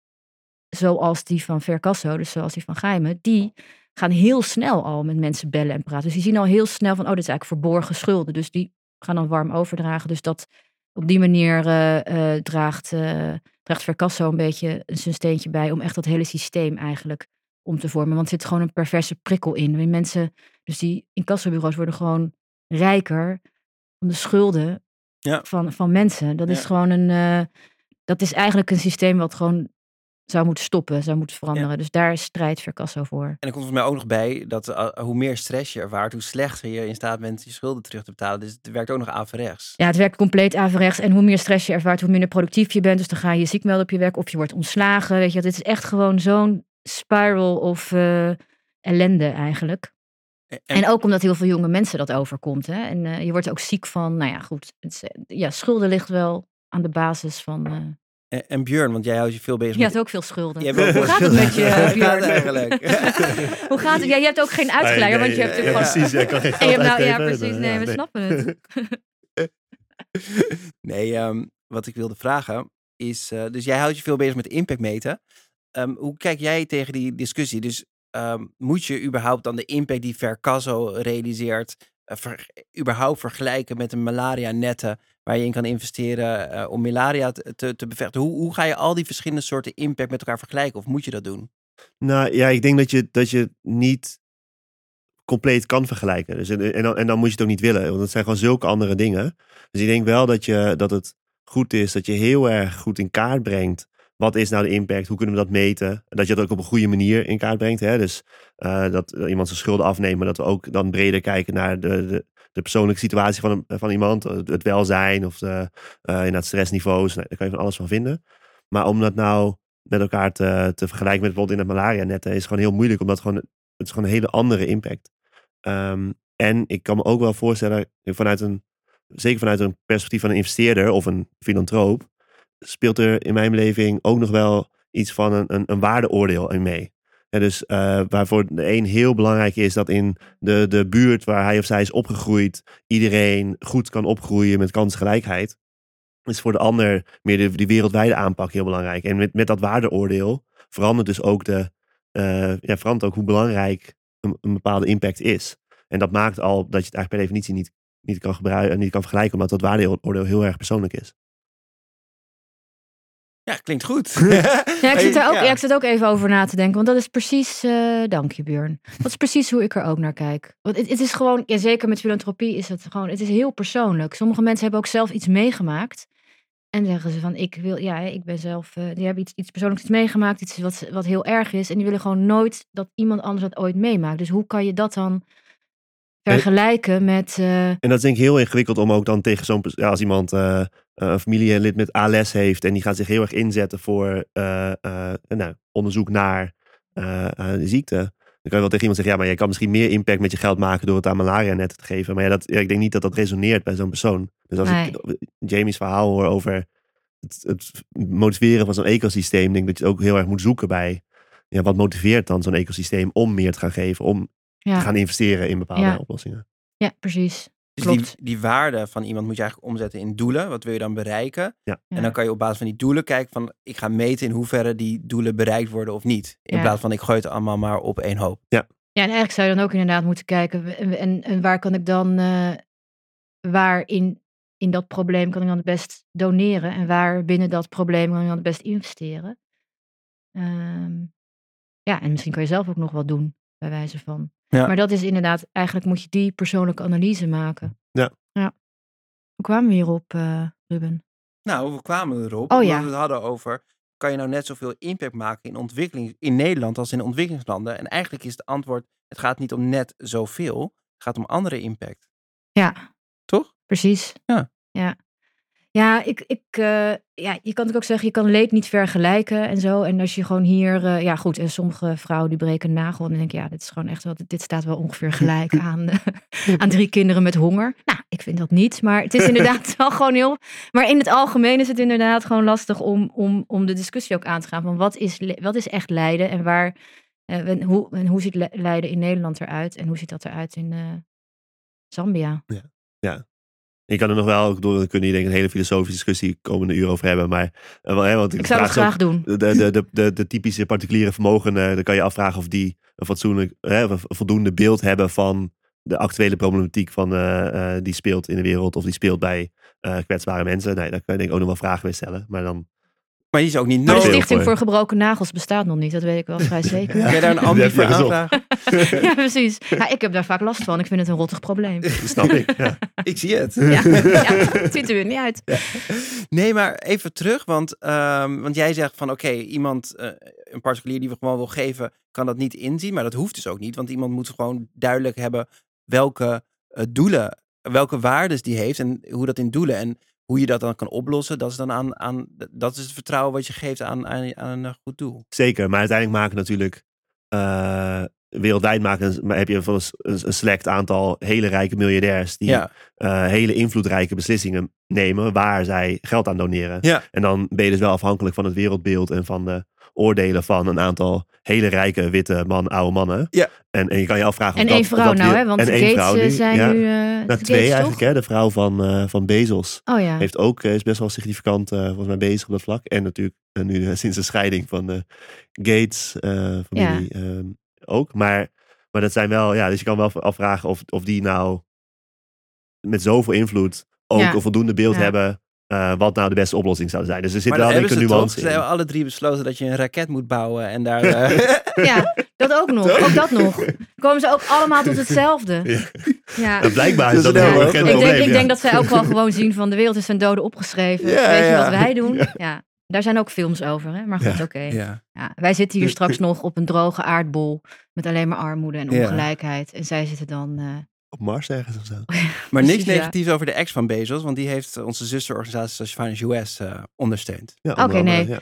zoals die van Vercasso, dus zoals die van Geime, die gaan heel snel al met mensen bellen en praten. Dus die zien al heel snel van, oh, dit is eigenlijk verborgen schulden. Dus die gaan dan warm overdragen. Dus dat op die manier uh, uh, draagt, uh, draagt Vercasso een beetje zijn steentje bij om echt dat hele systeem eigenlijk om te vormen. Want er zit gewoon een perverse prikkel in. Mensen, dus die incassobureaus worden gewoon rijker om de schulden ja. van, van mensen. Dat Ja. is gewoon een, uh, dat is eigenlijk een systeem wat gewoon zou moeten stoppen, zou moeten veranderen. Ja. Dus daar strijdt Vercasso voor. En er komt voor mij ook nog bij dat uh, hoe meer stress je ervaart, hoe slechter je in staat bent je schulden terug te betalen. Dus het werkt ook nog averechts. Ja, het werkt compleet averechts. En hoe meer stress je ervaart, hoe minder productief je bent. Dus dan ga je ziek melden op je werk of je wordt ontslagen. Weet je, dit is echt gewoon zo'n spiral of uh, ellende eigenlijk. En, en, ook omdat heel veel jonge mensen dat overkomt. Hè? En uh, je wordt ook ziek van, nou ja, goed. Het, ja, schulden ligt wel aan de basis van. Uh... En, en, Björn, want jij houdt je veel bezig je met... hebt ook veel schulden. Hoe gaat het met je, Björn? eigenlijk? Hoe gaat het? Ja, je hebt ook geen uitgeleider, nee, want je hebt ja, gewoon... precies, jij kan geen hebt nou, ja, precies. Nee, we snappen het. Nee, um, wat ik wilde vragen is... Uh, dus jij houdt je veel bezig met impact meten. Ehm, hoe kijk jij tegen die discussie? Dus ehm, moet je überhaupt dan de impact die Vercasso realiseert, eh, überhaupt vergelijken met een malaria-netten waar je in kan investeren eh, om malaria te, te, te bevechten? Hoe, hoe ga je al die verschillende soorten impact met elkaar vergelijken? Of moet je dat doen? Nou ja, ik denk dat je, dat je niet compleet kan vergelijken. Dus en, en, dan, dan moet je het ook niet willen, want het zijn gewoon zulke andere dingen. Dus ik denk wel dat, je, dat het goed is dat je heel erg goed in kaart brengt. Wat is nou de impact? Hoe kunnen we dat meten? En dat je dat ook op een goede manier in kaart brengt. Hè? Dus eh, dat iemand zijn schulden afneemt, maar dat we ook dan breder kijken naar de, de, de persoonlijke situatie van, een, van iemand. Het, het welzijn of de, eh inderdaad stressniveaus. Nou, daar kan je van alles van vinden. Maar om dat nou met elkaar te, te vergelijken met bijvoorbeeld in het malaria netten is gewoon heel moeilijk, omdat gewoon, het is gewoon een hele andere impact. Ehm, en ik kan me ook wel voorstellen, vanuit een, zeker vanuit een perspectief van een investeerder of een filantroop, speelt er in mijn beleving ook nog wel iets van een, een, een waardeoordeel in mee. Dus eh, waarvoor de een heel belangrijk is dat in de, de buurt waar hij of zij is opgegroeid, iedereen goed kan opgroeien met kansgelijkheid, is voor de ander meer de, die wereldwijde aanpak heel belangrijk. En met, met dat waardeoordeel verandert dus ook, de, eh, ja, verandert ook hoe belangrijk een, een bepaalde impact is. En dat maakt al dat je het eigenlijk per definitie niet, niet kan gebruiken, niet kan vergelijken, omdat dat waardeoordeel heel erg persoonlijk is. Ja, klinkt goed. Ja, ik zit er ook, Ja. ja, ik zit ook even over na te denken. Want dat is precies, eh dank je Björn. Dat is precies hoe ik er ook naar kijk. Want het, het is gewoon, ja, zeker met filantropie is het gewoon, het is heel persoonlijk. Sommige mensen hebben ook zelf iets meegemaakt. En zeggen ze van, ik wil, ja, ik ben zelf, eh, die hebben iets, iets persoonlijks meegemaakt. Iets wat, wat heel erg is. En die willen gewoon nooit dat iemand anders dat ooit meemaakt. Dus hoe kan je dat dan vergelijken met, eh, En dat is denk ik heel ingewikkeld om ook dan tegen zo'n... Ja, als iemand eh, een familielid met ALS heeft en die gaat zich heel erg inzetten voor eh, nou, onderzoek naar de ziekte. Dan kan je wel tegen iemand zeggen, ja, maar jij kan misschien meer impact met je geld maken door het aan malaria net te geven. Maar ja, dat, ja, ik denk niet dat dat resoneert bij zo'n persoon. Dus als ik Jamie's verhaal hoor over het, het motiveren van zo'n ecosysteem, denk ik dat je het ook heel erg moet zoeken bij ja, wat motiveert dan zo'n ecosysteem om meer te gaan geven, om te ja, gaan investeren in bepaalde Ja. oplossingen. ja, precies. Dus die, Klopt. die waarde van iemand moet je eigenlijk omzetten in doelen. Wat wil je dan bereiken? Ja. En dan kan je op basis van die doelen kijken van... ik ga meten in hoeverre die doelen bereikt worden of niet. In Ja. plaats van ik gooi het allemaal maar op één hoop. Ja, en eigenlijk zou je dan ook inderdaad moeten kijken. En, en, en waar kan ik dan, eh, waar in, in dat probleem kan ik dan het best doneren? En waar binnen dat probleem kan ik dan het best investeren? Ehm, ja, en misschien kan je zelf ook nog wat doen, bij wijze van. Ja. Maar dat is inderdaad, eigenlijk moet je die persoonlijke analyse maken. Ja. ja. Hoe kwamen we hierop, eh, Ruben? Nou, we kwamen erop. Oh, ja. we het hadden over... kan je nou net zoveel impact maken in ontwikkeling in Nederland als in ontwikkelingslanden? En eigenlijk is het antwoord... het gaat niet om net zoveel. Het gaat om andere impact. Ja. Toch? Precies. Ja. Ja, ja, ik, ik, eh, ja je kan natuurlijk ook zeggen, je kan leed niet vergelijken en zo. En als je gewoon hier, eh, ja goed, en sommige vrouwen die breken een nagel. En dan denk ja, dit is gewoon echt wel, dit staat wel ongeveer gelijk aan, aan drie kinderen met honger. Nou, ik vind dat niet, maar het is inderdaad wel gewoon heel... Maar in het algemeen is het inderdaad gewoon lastig om, om, om de discussie ook aan te gaan. Van wat is, wat is echt lijden en waar, eh, en hoe, en hoe ziet lijden in Nederland eruit? En hoe ziet dat eruit in Zambia? Ik kan er nog wel, door kunnen hier denk ik een hele filosofische discussie komende uur over hebben. Maar, eh, wel, hè, want Ik zou ook- graag doen. de, de, de, de, de typische particuliere vermogenden, dan kan je afvragen of die een fatsoenlijk, hè, een voldoende beeld hebben van de actuele problematiek van, eh, eh, die speelt in de wereld of die speelt bij eh, kwetsbare mensen. Nee, daar kan je denk ik ook nog wel vragen bij stellen. Maar dan Maar die is ook niet Maar de nodig. Stichting voor. Gebroken Nagels bestaat nog niet, dat weet ik wel vrij zeker. Kun je daar een ambi je voor aanvragen? Ja, precies. Ja, ik heb daar vaak last van. Ik vind het een rottig probleem. dat snap ik. Ja. Ik zie het. Ja, ja het ziet er weer niet uit. Nee, maar even terug, want, ehm, want jij zegt van oké, iemand, eh, een particulier die we gewoon wil geven, kan dat niet inzien, maar dat hoeft dus ook niet, want iemand moet gewoon duidelijk hebben welke eh, doelen, welke waardes die heeft en hoe dat in doelen en hoe je dat dan kan oplossen, dat is dan aan, aan dat is het vertrouwen wat je geeft aan, aan, aan een goed doel. Zeker, maar uiteindelijk maken natuurlijk eh, wereldwijd maken, maar heb je van een, een, een select aantal hele rijke miljardairs die Ja, eh, hele invloedrijke beslissingen nemen waar zij geld aan doneren. Ja. En dan ben je dus wel afhankelijk van het wereldbeeld en van de oordelen van een aantal hele rijke witte man, oude mannen. Ja. En, en je kan je afvragen of En dat, één vrouw nou, hè? Want en de één Gates vrouw eh, nu, zijn ja. nu... eh, Nou, de twee Gates, eigenlijk, hè? De vrouw van, eh, van Bezos? Oh ja. heeft ook, eh, is best wel significant eh, volgens mij bezig op dat vlak. En natuurlijk nu sinds de scheiding van de Gates eh, familie ehm, ook. Maar, maar dat zijn wel, ja, dus je kan wel afvragen of, of die nou met zoveel invloed ook Ja. een voldoende beeld Ja. hebben eh, wat nou de beste oplossing zou zijn. Dus er zit Maar wel een ze toch, nuance ze in. hebben alle drie besloten dat je een raket moet bouwen en daar... eh, Ja, dat ook nog. Ook dat nog. Dan komen ze ook allemaal tot hetzelfde. Ja. En blijkbaar is Dat heel Ik denk, ik denk dat zij ook wel gewoon zien van de wereld is ten dode opgeschreven. Ja, Weet je ja. wat wij doen? Ja. Daar zijn ook films over, hè? maar goed, Ja. oké. ja. Ja, wij zitten hier straks nog op een droge aardbol met alleen maar armoede en Ja. ongelijkheid. En zij zitten dan... eh, Op Mars ergens of zo. Maar niks Precies, ja. negatiefs over de ex van Bezos, want die heeft onze zusterorganisatie Social Finance US eh, ondersteund. Ja, Oké, nee. ja.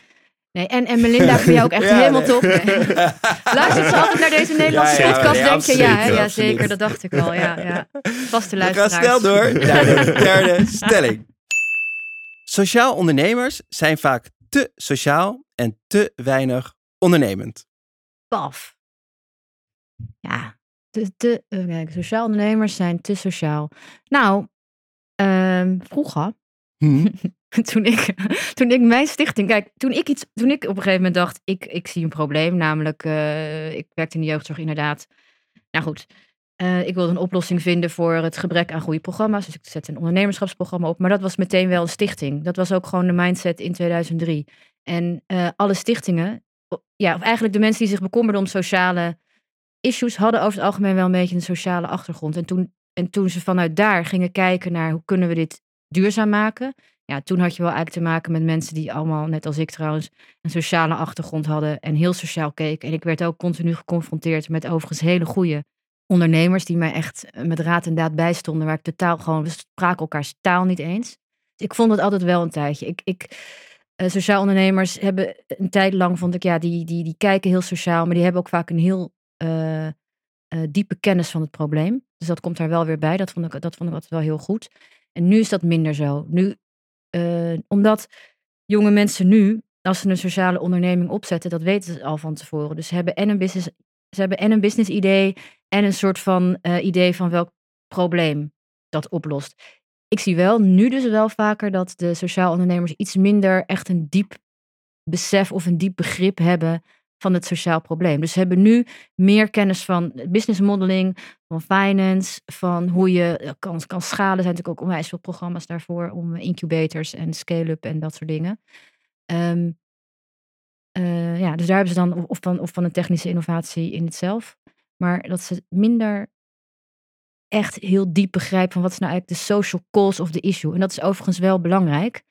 Nee, en, en Melinda vind je ook echt Ja, helemaal nee. top. Luistert ze altijd naar deze Nederlandse Ja, ja, podcast, nee, denk je? Ja, hè? ja, zeker. Dat dacht ik al. Ja, ja. Vaste We gaan luisteraars. snel door naar de derde stelling. Sociaal ondernemers zijn vaak te sociaal en te weinig ondernemend. Paf. Ja, te, te, kijk, sociaal ondernemers zijn te sociaal. Nou, ehm, vroeger, Hm. toen ik, toen ik mijn stichting, kijk, toen ik iets, toen ik op een gegeven moment dacht, ik, ik zie een probleem, namelijk, eh, ik werkte in de jeugdzorg inderdaad. Nou goed, eh, ik wilde een oplossing vinden voor het gebrek aan goede programma's, dus ik zette een ondernemerschapsprogramma op, maar dat was meteen wel een stichting. Dat was ook gewoon de mindset in 2003. En eh, alle stichtingen, ja, of eigenlijk de mensen die zich bekommerden om sociale issues, hadden over het algemeen wel een beetje een sociale achtergrond. En toen, en toen ze vanuit daar gingen kijken naar hoe kunnen we dit duurzaam maken, ja, toen had je wel eigenlijk te maken met mensen die allemaal, net als ik trouwens, een sociale achtergrond hadden en heel sociaal keken. En ik werd ook continu geconfronteerd met overigens hele goede ondernemers die mij echt eh, met raad en daad bijstonden, waar ik totaal gewoon, we spraken elkaars taal niet eens. Ik vond het altijd wel een tijdje. Ik, ik, eh, sociaal ondernemers hebben een tijd lang, vond ik, ja, die, die, die kijken heel sociaal, maar die hebben ook vaak een heel eh, eh, diepe kennis van het probleem. Dus dat komt daar wel weer bij. Dat vond ik, dat vond ik altijd wel heel goed. En nu is dat minder zo. Nu, eh, omdat jonge mensen nu, als ze een sociale onderneming opzetten, dat weten ze al van tevoren. Dus ze hebben en een business, ze hebben en een business idee en een soort van idee van welk probleem dat oplost. Ik zie wel nu dus wel vaker dat de sociaal ondernemers iets minder echt een diep besef of een diep begrip hebben van het sociaal probleem. Dus ze hebben nu meer kennis van business modeling, van finance, van hoe je eh, kan, kan schalen. Er zijn natuurlijk ook onwijs veel programma's daarvoor om eh, incubators en scale-up en dat soort dingen. Ehm, eh, ja, dus daar hebben ze dan, of- van, of van een technische innovatie in het zelf. Maar dat ze minder echt heel diep begrijpen van wat is nou eigenlijk de social cause of the issue. En dat is overigens wel belangrijk.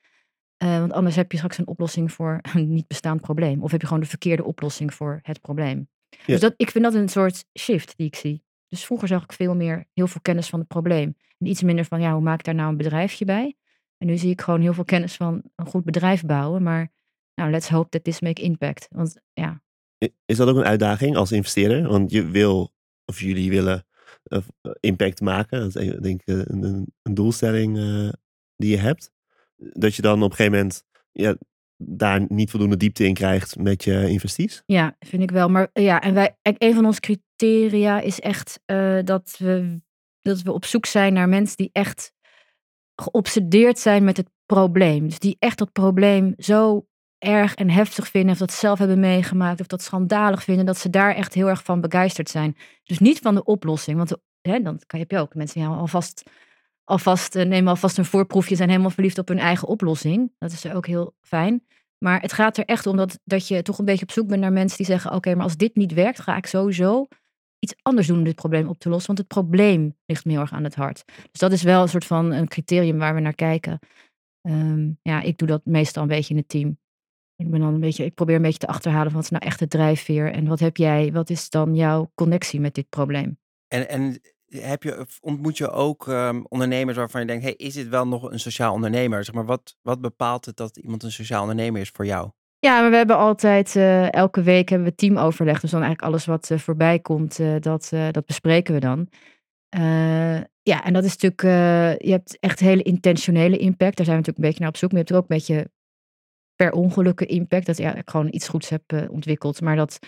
Eh, want anders heb je straks een oplossing voor een niet bestaand probleem. Of heb je gewoon de verkeerde oplossing voor het probleem. Dus dat, ik vind dat een soort shift die ik zie. Dus vroeger zag ik veel meer, heel veel kennis van het probleem. En iets minder van, ja, hoe maak ik daar nou een bedrijfje bij? En nu zie ik gewoon heel veel kennis van een goed bedrijf bouwen. Maar nou, let's hope that this make impact. Want ja, Is dat ook een uitdaging als investeerder? Want je wil, of jullie willen eh, impact maken. Dat is denk ik eh, een, een, doelstelling eh, die je hebt. Dat je dan op een gegeven moment ja, daar niet voldoende diepte in krijgt met je investies. Ja, vind ik wel. Maar ja, en wij, en een van onze criteria is echt eh, dat, we, dat we op zoek zijn naar mensen die echt geobsedeerd zijn met het probleem. Dus die echt dat probleem zo erg en heftig vinden, of dat zelf hebben meegemaakt, of dat schandalig vinden, dat ze daar echt heel erg van begeisterd zijn. Dus niet van de oplossing, want hè, dan heb je ook mensen die alvast, alvast eh, nemen alvast een voorproefje, zijn helemaal verliefd op hun eigen oplossing. Dat is ook heel fijn. Maar het gaat er echt om dat, dat je toch een beetje op zoek bent naar mensen die zeggen: Oké, maar als dit niet werkt, ga ik sowieso iets anders doen om dit probleem op te lossen. Want het probleem ligt me heel erg aan het hart. Dus dat is wel een soort van een criterium waar we naar kijken. Ehm, ja, ik doe dat meestal een beetje in het team. Ik, ben dan een beetje, ik probeer een beetje te achterhalen van wat is nou echt de drijfveer en wat heb jij, wat is dan jouw connectie met dit probleem? En, en heb je, ontmoet je ook ehm, ondernemers waarvan je denkt, hey, is dit wel nog een sociaal ondernemer? Zeg maar, wat, wat bepaalt het dat iemand een sociaal ondernemer is voor jou? Ja, maar we hebben altijd, eh, elke week hebben we teamoverleg. Dus dan eigenlijk alles wat eh, voorbij komt, eh, dat, dat bespreken we dan. Ja, en dat is natuurlijk, je hebt echt hele intentionele impact. Daar zijn we natuurlijk een beetje naar op zoek. Maar je hebt ook een beetje per ongelukken impact. Dat ja, ik gewoon iets goeds heb ontwikkeld. Maar dat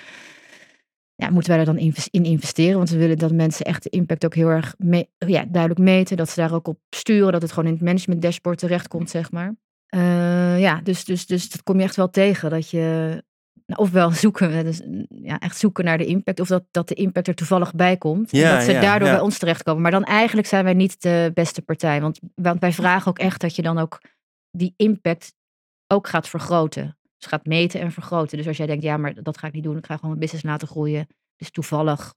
ja, moeten wij daar dan in investeren. Want we willen dat mensen echt de impact ook heel erg ja, duidelijk meten. Dat ze daar ook op sturen. Dat het gewoon in het management dashboard terechtkomt, zeg maar. Eh, ja, dus, dus, dus dat kom je echt wel tegen. Dat je nou, ofwel zoeken, dus, mm, ja, echt zoeken naar de impact. Of dat, dat de impact er toevallig bij komt. Ja, en dat ze ja, daardoor ja. bij ons terechtkomen. Maar dan eigenlijk zijn wij niet de beste partij. Want, want wij vragen ook echt dat je dan ook die impact ook gaat vergroten. Dus gaat meten en vergroten. Dus als jij denkt, ja, maar dat ga ik niet doen. Ik ga gewoon mijn business laten groeien. Dus toevallig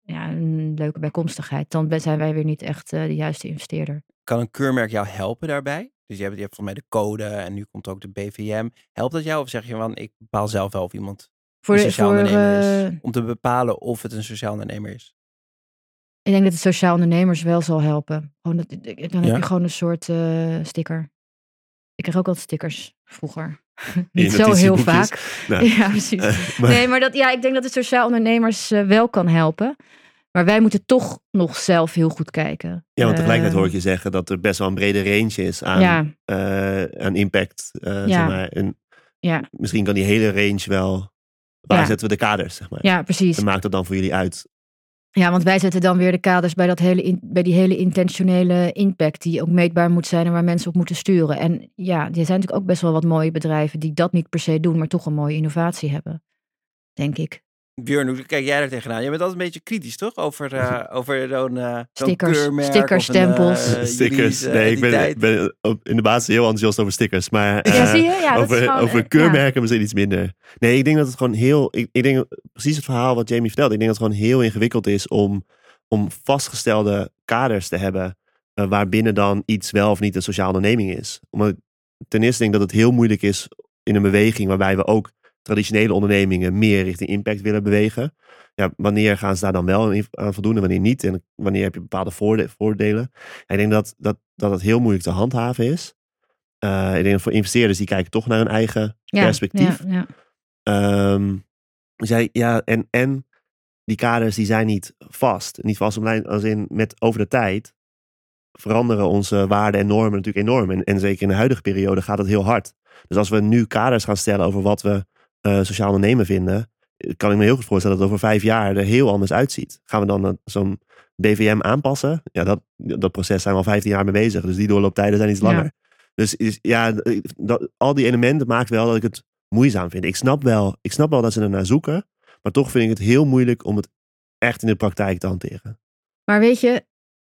ja, een leuke bijkomstigheid. Dan zijn wij weer niet echt eh, de juiste investeerder. Kan een keurmerk jou helpen daarbij? Dus je hebt, je hebt volgens mij de code en nu komt ook de BVM. Helpt dat jou of zeg je van ik bepaal zelf wel of iemand Voor, een de- sociaal voor, ondernemer is? eh, Om te bepalen of het een sociaal ondernemer is. Ik denk dat het sociaal ondernemers wel zal helpen. Gewoon dat, dan heb Ja? je gewoon een soort eh, sticker. Ik kreeg ook al stickers vroeger. Niet zo heel vaak. Nou, Ja, precies. eh, maar- Nee, maar dat, ja, ik denk dat het sociaal ondernemers eh, wel kan helpen. Maar wij moeten toch nog zelf heel goed kijken. Ja, want tegelijkertijd Eh, hoor ik je zeggen dat er best wel een brede range is aan, Ja, aan impact. Ja. zeg maar. En ja, misschien kan die hele range wel. Waar zetten we de kaders? Zeg maar. ja, precies. En maakt dat dan voor jullie uit? Ja, want wij zetten dan weer de kaders bij, dat hele bij die hele intentionele impact die ook meetbaar moet zijn en waar mensen op moeten sturen. En ja, er zijn natuurlijk ook best wel wat mooie bedrijven die dat niet per se doen, maar toch een mooie innovatie hebben. Denk ik. Björn, hoe kijk jij er tegenaan? Je bent altijd een beetje kritisch, toch? Over, eh, over zo'n zo'n Stickers, keurmerk stickers, of een, eh, stempels. stickers. Nee, ik ben, in de basis heel enthousiast over stickers. Maar ja, eh, zie je? Ja, dat is over, gewoon, over eh, ja. keurmerken misschien iets minder. Nee, ik denk dat het gewoon heel. Ik, ik denk precies het verhaal wat Jamie vertelt. Ik denk dat het gewoon heel ingewikkeld is om, om vastgestelde kaders te hebben. waarbinnen dan iets wel of niet een sociale onderneming is. Omdat ik ten eerste denk dat het heel moeilijk is in een beweging waarbij we ook traditionele ondernemingen meer richting impact willen bewegen. Ja, wanneer gaan ze daar dan wel aan- voldoen en wanneer niet? En wanneer heb je bepaalde voorde- voordelen? En ik denk dat, dat, dat het heel moeilijk te handhaven is. Eh, ik denk dat voor investeerders die kijken toch naar hun eigen Ja, perspectief. Ja, ja. Ehm, zij, ja, en, en die kaders die zijn niet vast. Niet vast als in met over de tijd veranderen onze waarden en normen natuurlijk enorm. En, en zeker in de huidige periode gaat het heel hard. Dus als we nu kaders gaan stellen over wat we eh, sociaal ondernemen vinden, kan ik me heel goed voorstellen dat het over vijf jaar er heel anders uitziet. Gaan we dan eh, zo'n BVM aanpassen? Ja, dat, dat proces zijn we al 15 jaar mee bezig. Dus die doorlooptijden zijn iets Ja. langer. Dus is, ja, dat, al die elementen maakt wel dat ik het moeizaam vind. Ik snap wel, ik snap wel dat ze ernaar zoeken. Maar toch vind ik het heel moeilijk om het echt in de praktijk te hanteren. Maar weet je,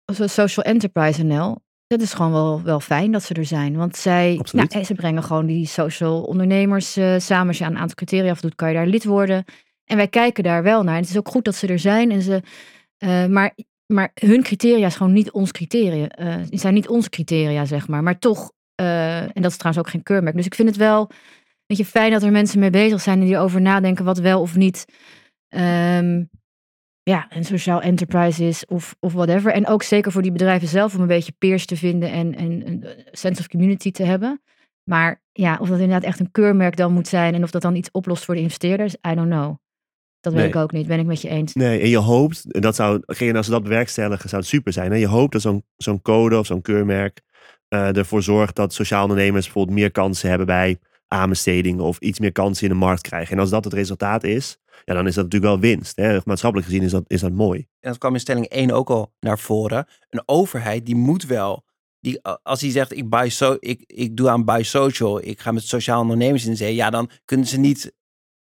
als we Social Enterprise NL, dat is gewoon wel, wel fijn dat ze er zijn. Want zij, nou, ze brengen gewoon die social ondernemers eh, samen. Als je aan een aantal criteria voldoet, kan je daar lid worden. En wij kijken daar wel naar. En het is ook goed dat ze er zijn. En ze, eh, maar, maar hun criteria is gewoon niet ons criteria. eh die zijn niet onze criteria, zeg maar. Maar toch, eh, en dat is trouwens ook geen keurmerk. Dus ik vind het wel weet je, fijn dat er mensen mee bezig zijn en die erover nadenken wat wel of niet ehm, ja, een sociaal enterprise is of, of whatever. En ook zeker voor die bedrijven zelf om een beetje peers te vinden en, en een sense of community te hebben. Maar ja, of dat inderdaad echt een keurmerk dan moet zijn en of dat dan iets oplost voor de investeerders, I don't know. Dat weet Nee. ik ook niet, ben ik met je eens. Nee, en je hoopt, en dat zou, als ze dat bewerkstelligen, zou het super zijn. Hè? Je hoopt dat zo'n zo'n code of zo'n keurmerk eh, ervoor zorgt dat sociaal ondernemers bijvoorbeeld meer kansen hebben bij aanbestedingen of iets meer kansen in de markt krijgen. En als dat het resultaat is, ja, dan is dat natuurlijk wel winst. Hè? Maatschappelijk gezien is dat, is dat mooi. en dat kwam in stelling 1 ook al naar voren. Een overheid die moet wel, die, als hij zegt ik, buy so, ik, ik doe aan buy social, ik ga met sociaal ondernemers in zee, ja dan kunnen ze niet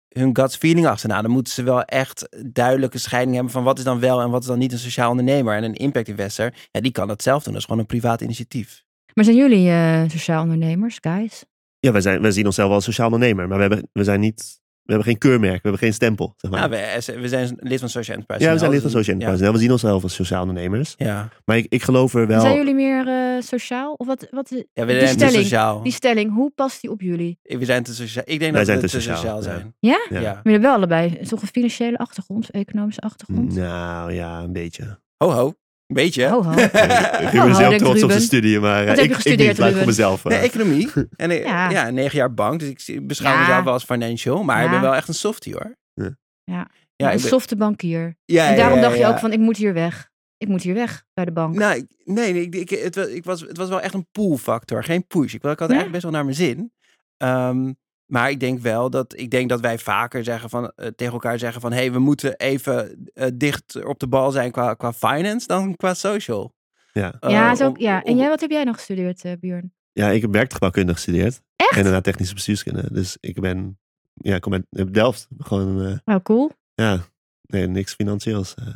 hun guts feeling achterna. Dan moeten ze wel echt duidelijke scheiding hebben van wat is dan wel en wat is dan niet een sociaal ondernemer. En een impact investor, ja die kan dat zelf doen. Dat is gewoon een privaat initiatief. Maar zijn jullie eh, sociaal ondernemers, guys? Ja, wij, zijn, wij zien onszelf wel als sociaal ondernemer, maar we hebben, we zijn niet, we hebben geen keurmerk, we hebben geen stempel. Zeg maar. Ja, we, we zijn lid van Social Enterprise. ja, we zijn lid van Social Enterprise. We zien onszelf als sociaal ondernemers. Ja. Maar ik, ik geloof er wel... Zijn jullie meer eh, sociaal? Of wat, wat, ja we die zijn te stelling, sociaal. die stelling, hoe past die op jullie? We zijn te sociaal. Ik denk Wij dat zijn we te te sociaal, zijn. Ja? Ja. Ja. Maar wel allebei toch een financiële achtergrond, economische achtergrond. Nou ja, een beetje. Ho ho, een beetje. Ho, ho. ik ben Oh, zelf denkt trots op zijn studie, maar Wat eh, heb je ik, ik gestudeerd, niet, ik voor mezelf. eh, Nee, economie. En ik- Ja. ja. negen jaar bank. Dus ik zie- beschouw Ja. mezelf wel als financial. Maar ik ben wel echt een softie hoor. Ja. Ja. Ja, een ik ben- softe bankier. ja, en daarom ja, dacht je ook van, ik moet hier weg. Ik moet hier weg bij de bank. Nou, ik- nee, nee ik, ik, het, was, ik was, het was wel echt een pull factor, geen push. Ik, ik had Ja? eigenlijk best wel naar mijn zin. Ehm, maar ik denk wel dat, ik denk dat wij vaker zeggen van, eh, tegen elkaar zeggen van... hé, hey, we moeten even eh, dicht op de bal zijn qua, qua finance dan qua social. ja. Eh, ja, om- ja. En om- jij, wat heb jij nog gestudeerd, Björn? ja, ik heb werktuigbouwkunde gestudeerd. Echt? En daarna technische bestuurskunde. Dus ik ben, ja, ik kom uit Delft. Gewoon, eh, Oh, cool. ja, nee, niks financieels. eh.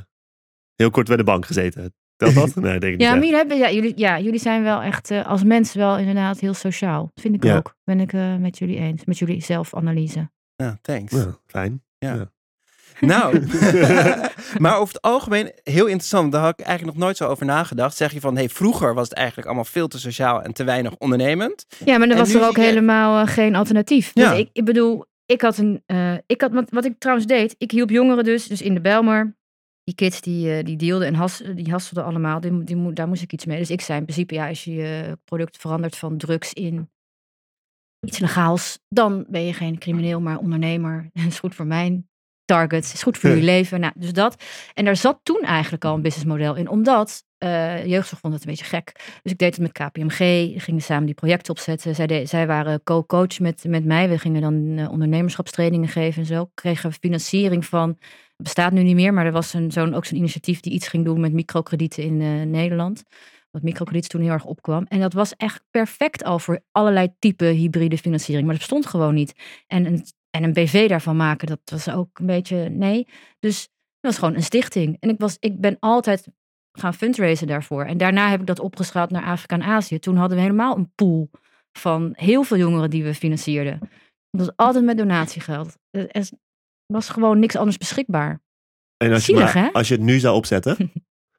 heel kort bij de bank gezeten. Telt dat? Nee, denk ik Ja, maar niet. jullie, hebben, ja, jullie, ja, jullie zijn wel echt eh, als mensen wel inderdaad heel sociaal. Dat vind ik Ja. ook. Ben ik eh, met jullie eens. Met jullie zelfanalyse. Ja, thanks. Ja, fijn. Nou, maar over het algemeen heel interessant. Daar had ik eigenlijk nog nooit zo over nagedacht. Zeg je van, hey, vroeger was het eigenlijk allemaal veel te sociaal en te weinig ondernemend. Ja, maar er En was er ook je- helemaal eh, geen alternatief. Ja. Dus ik, ik bedoel, ik had een. eh, ik had, wat, wat ik trouwens deed, ik hielp jongeren dus, dus in de Belmer. Die kids die, eh, die dealden en has, die hasselden allemaal. Die, die, daar moest ik iets mee. Dus ik zei in principe, ja, als je je product verandert van drugs in iets legaals, dan ben je geen crimineel, maar ondernemer. Dat is goed voor mijn targets, is goed voor Ja. jullie leven. Nou, dus dat. En daar zat toen eigenlijk al een businessmodel in, omdat eh jeugdzorg vond het een beetje gek. Dus ik deed het met KPMG, gingen samen die projecten opzetten. Zij, de- zij waren co-coach met, met mij. We gingen dan eh, ondernemerschapstrainingen geven en zo. Kregen financiering van, bestaat nu niet meer, maar er was een, zo'n, ook zo'n initiatief die iets ging doen met microkredieten in eh, Nederland. Wat microkrediet toen heel erg opkwam. En dat was echt perfect al voor allerlei type hybride financiering. Maar dat bestond gewoon niet. En een, en een BV daarvan maken, dat was ook een beetje nee. Dus dat was gewoon een stichting. En ik, was, ik ben altijd gaan fundraisen daarvoor. En daarna heb ik dat opgeschaald naar Afrika en Azië. Toen hadden we helemaal een pool van heel veel jongeren die we financierden. Dat was altijd met donatiegeld. Was gewoon niks anders beschikbaar. En als je, maar, als je het nu zou opzetten,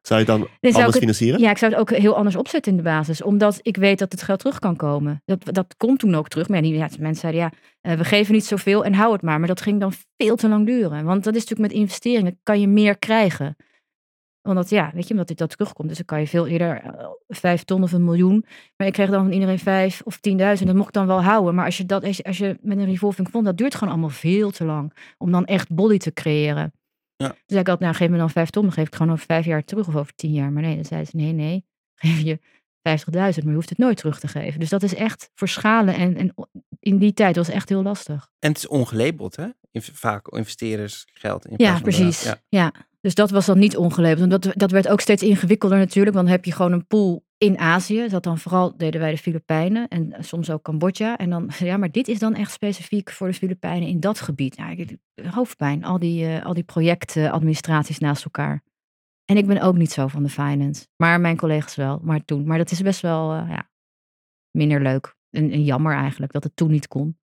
zou je het dan ik anders het- financieren? Ja, ik zou het ook heel anders opzetten in de basis. Omdat ik weet dat het geld terug kan komen. Dat, dat komt toen ook terug. Maar ja, die- ja, mensen zeiden ja, eh, we geven niet zoveel en hou het maar. Maar dat ging dan veel te lang duren. Want dat is natuurlijk met investeringen, kan je meer krijgen. Omdat ja, weet je, omdat dit dat terugkomt. Dus dan kan je veel eerder eh, vijf ton of een miljoen. Maar ik kreeg dan van iedereen vijf of tienduizend. Dat mocht ik dan wel houden. Maar als je, dat, als je, als je met een revolving fond, dat duurt gewoon allemaal veel te lang. Om dan echt body te creëren. Ja. Dus zei ik altijd, nou geef me dan vijf ton. Dan geef ik gewoon over vijf jaar terug of over tien jaar. Maar nee, dan zeiden ze, nee, nee. Geef je 50.000, maar je hoeft het nooit terug te geven. Dus dat is echt voor schalen. En, en in die tijd was het echt heel lastig. En het is ongelabeld, hè? Vaak investeerders geld. In Ja, precies. Ja. Dus dat was dan niet ongelabeld. Want dat, dat werd ook steeds ingewikkelder natuurlijk. Want dan heb je gewoon een pool in Azië. Dat dan vooral deden wij de Filipijnen. En soms ook Cambodja. En dan, ja, maar dit is dan echt specifiek voor de Filipijnen in dat gebied. Nou, hoofdpijn. Al die, eh, al die projectadministraties naast elkaar. En ik ben ook niet zo van de finance. Maar mijn collega's wel. Maar toen. Maar dat is best wel eh, ja, minder leuk. En, en jammer eigenlijk dat het toen niet kon.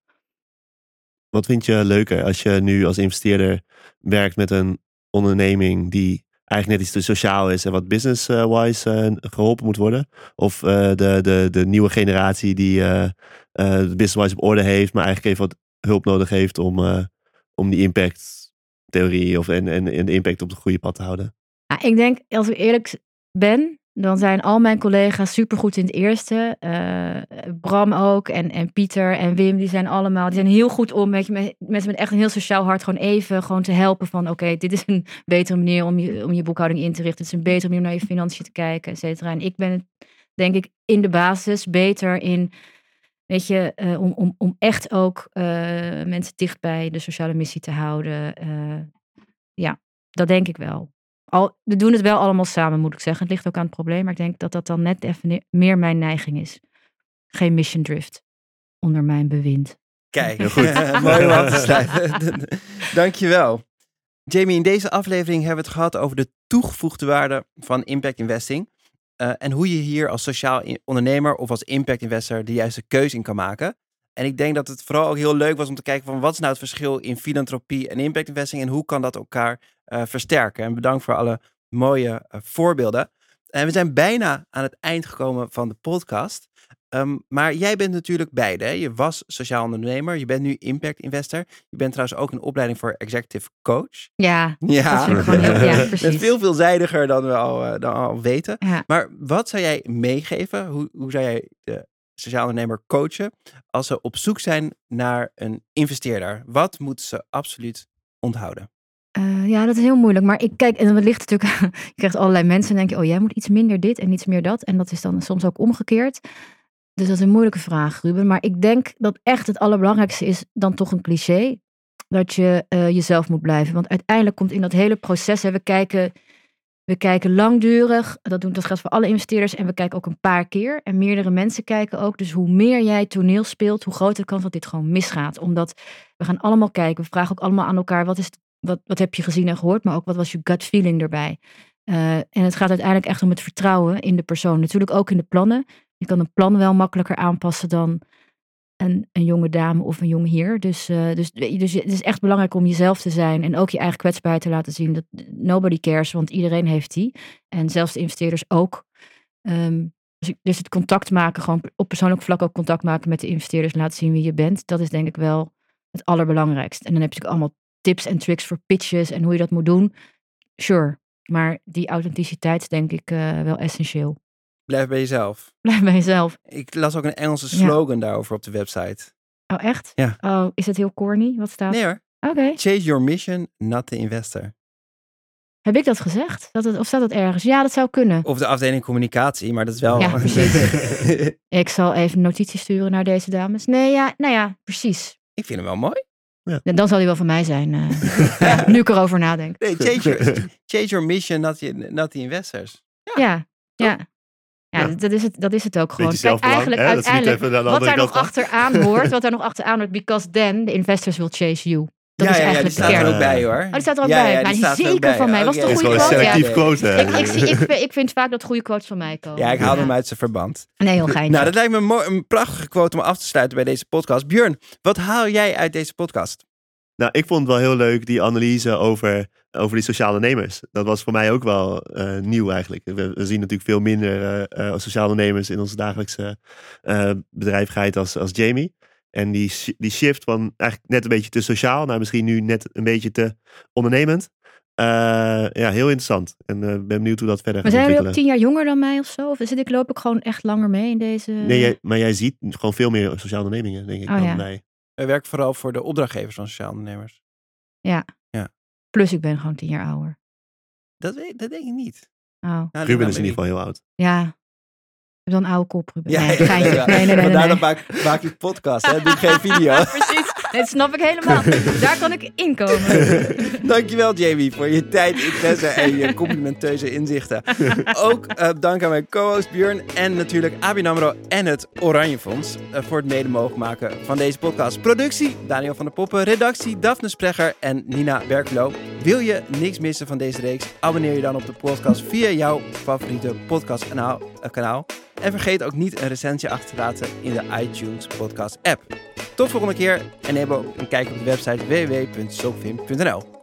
Wat vind je leuker als je nu als investeerder werkt met een onderneming die eigenlijk net iets te sociaal is en wat business-wise eh, geholpen moet worden? Of eh, de, de, de nieuwe generatie die eh business-wise op orde heeft, maar eigenlijk even wat hulp nodig heeft om, om die impact-theorie of, en, en, en de impact op de goede pad te houden? Ja, ik denk, als ik eerlijk ben, dan zijn al mijn collega's supergoed in het eerste. Eh, Bram ook en, en Pieter en Wim, die zijn allemaal, die zijn heel goed om weet je, met, mensen met echt een heel sociaal hart gewoon even gewoon te helpen van oké, dit is een betere manier om je, om je boekhouding in te richten. Het is een betere manier om naar je financiën te kijken, et cetera. En ik ben denk ik in de basis beter in, weet je, eh, om, om, om echt ook eh, mensen dicht bij de sociale missie te houden. Ja, dat denk ik wel. Al, we doen het wel allemaal samen, moet ik zeggen. Het ligt ook aan het probleem, maar ik denk dat dat dan net even meer mijn neiging is. Geen mission drift onder mijn bewind. Kijk, Heel goed. mooi om af te sluiten. Dankjewel. Jamie, in deze aflevering hebben we het gehad over de toegevoegde waarde van impact investing. eh, en hoe je hier als sociaal ondernemer of als impact investor de juiste keuze in kan maken. En ik denk dat het vooral ook heel leuk was om te kijken van wat is nou het verschil in filantropie en impact investing en hoe kan dat elkaar eh, versterken. En bedankt voor alle mooie eh, voorbeelden. En we zijn bijna aan het eind gekomen van de podcast. Ehm, maar jij bent natuurlijk beide. Hè? Je was sociaal ondernemer, je bent nu impact investor. Je bent trouwens ook een opleiding voor executive coach. Ja, Ja, dat vind heel, ja, precies. veel veelzijdiger dan we al, eh, dan al weten. Ja. Maar wat zou jij meegeven? Hoe, hoe zou jij de sociaal ondernemer coachen als ze op zoek zijn naar een investeerder? Wat moeten ze absoluut onthouden? Eh, ja, dat is heel moeilijk. Maar ik kijk, en ligt natuurlijk. je krijgt allerlei mensen en denk je, oh, jij moet iets minder dit en iets meer dat. En dat is dan soms ook omgekeerd. Dus dat is een moeilijke vraag, Ruben. Maar ik denk dat echt het allerbelangrijkste is dan toch een cliché. Dat je eh, jezelf moet blijven. Want uiteindelijk komt in dat hele proces, hè, we kijken, We kijken langdurig. Dat, doen, dat geldt voor alle investeerders. En we kijken ook een paar keer. En meerdere mensen kijken ook. Dus hoe meer jij toneel speelt, hoe groter de kans dat dit gewoon misgaat. Omdat we gaan allemaal kijken. We vragen ook allemaal aan elkaar. Wat, is, wat, wat heb je gezien en gehoord? Maar ook wat was je gut feeling erbij? Uh, en het gaat uiteindelijk echt om het vertrouwen in de persoon. Natuurlijk ook in de plannen. Je kan een plan wel makkelijker aanpassen dan een, een jonge dame of een jonge heer. Dus, uh, dus, dus het is echt belangrijk om jezelf te zijn en ook je eigen kwetsbaarheid te laten zien. Dat nobody cares, want iedereen heeft die. En zelfs de investeerders ook. Um, dus, dus het contact maken, gewoon op persoonlijk vlak ook contact maken met de investeerders, laten zien wie je bent. Dat is denk ik wel het allerbelangrijkste. En dan heb je natuurlijk allemaal tips en tricks voor pitches en hoe je dat moet doen. Sure, maar die authenticiteit is denk ik uh, wel essentieel. Blijf bij jezelf. Blijf bij jezelf. Ik las ook een Engelse slogan ja. daarover op de website. Oh, echt? Ja. Oh, is het heel corny? Wat staat? Nee hoor. Oké. Okay. Chase your mission, not the investor. Heb ik dat gezegd? Dat het, of staat dat ergens? Ja, dat zou kunnen. Of de afdeling communicatie, maar dat is wel... Ja, precies. ik zal even notities sturen naar deze dames. Nee, ja, nou ja, precies. Ik vind hem wel mooi. Ja. Dan zal hij wel van mij zijn. Uh, ja, nu ik erover nadenk. Nee, change your, change your mission, not the, not the investors. Ja, ja. ja. Ja, Dat, is het, dat is het ook gewoon. Kijk, eigenlijk, hè? uiteindelijk, wat daar nog achteraan hoort, wat daar nog achteraan hoort, because then the investors will chase you. Dat ja, is ja, eigenlijk ja, de die kern. staat er ook bij hoor. Oh, die staat er ook Ja, bij. ja, maar die die staat er ook zeker bij. van mij. Oh, Was een is goede quote? Ja. selectief quote. Ik, ik, zie, ik, ik vind vaak dat goede quotes van mij komen. Ja, ik haal hem uit zijn verband. Nee, heel geintje. Nou, dat lijkt me een, mooi- een prachtige quote om af te sluiten bij deze podcast. Björn, wat haal jij uit deze podcast? Nou, ik vond het wel heel leuk, die analyse over, over die sociale nemers. Dat was voor mij ook wel eh, nieuw eigenlijk. We, we zien natuurlijk veel minder eh, eh, sociale nemers in onze dagelijkse eh, bedrijvigheid als, als Jamie. En die, die shift van eigenlijk net een beetje te sociaal naar misschien nu net een beetje te ondernemend. Eh, ja, heel interessant. En eh, ben benieuwd hoe dat verder Maar gaat zijn jullie ook tien jaar jonger dan mij of zo? Of zit ik loop ik gewoon echt langer mee in deze... Nee, jij, maar jij ziet gewoon veel meer sociale ondernemingen, denk ik, Oh, dan ja. mij. Wij werken vooral voor de opdrachtgevers van sociaal ondernemers. Plus ik ben gewoon tien jaar ouder. Dat, weet, dat denk ik niet. Oh, Nou, Ruben nou is in ieder geval heel oud. ja. Ik heb dan een oude kop, Ruben. Ja, nee, ja, geintje. ja. nee, nee, nee. nee, Vandaar nee. dat maak, maak je podcast, hè? Doe geen video. Precies, dat snap ik helemaal. Daar kan ik inkomen. Dankjewel Jamie voor je tijd, interesse en je complimenteuze inzichten. Ook eh, dank aan mijn co-host Björn en natuurlijk ABN AMRO en het Oranje Fonds eh, voor het mede mogelijk maken van deze podcast. Productie Daniel van der Poppen, redactie Daphne Sprecher en Nina Berkelo. Wil je niks missen van deze reeks? Abonneer je dan op de podcast via jouw favoriete podcastkanaal. En vergeet ook niet een recensie achter te laten in de iTunes podcast app. Tot volgende keer en neem ook een kijk op de website www.sokvim.nl.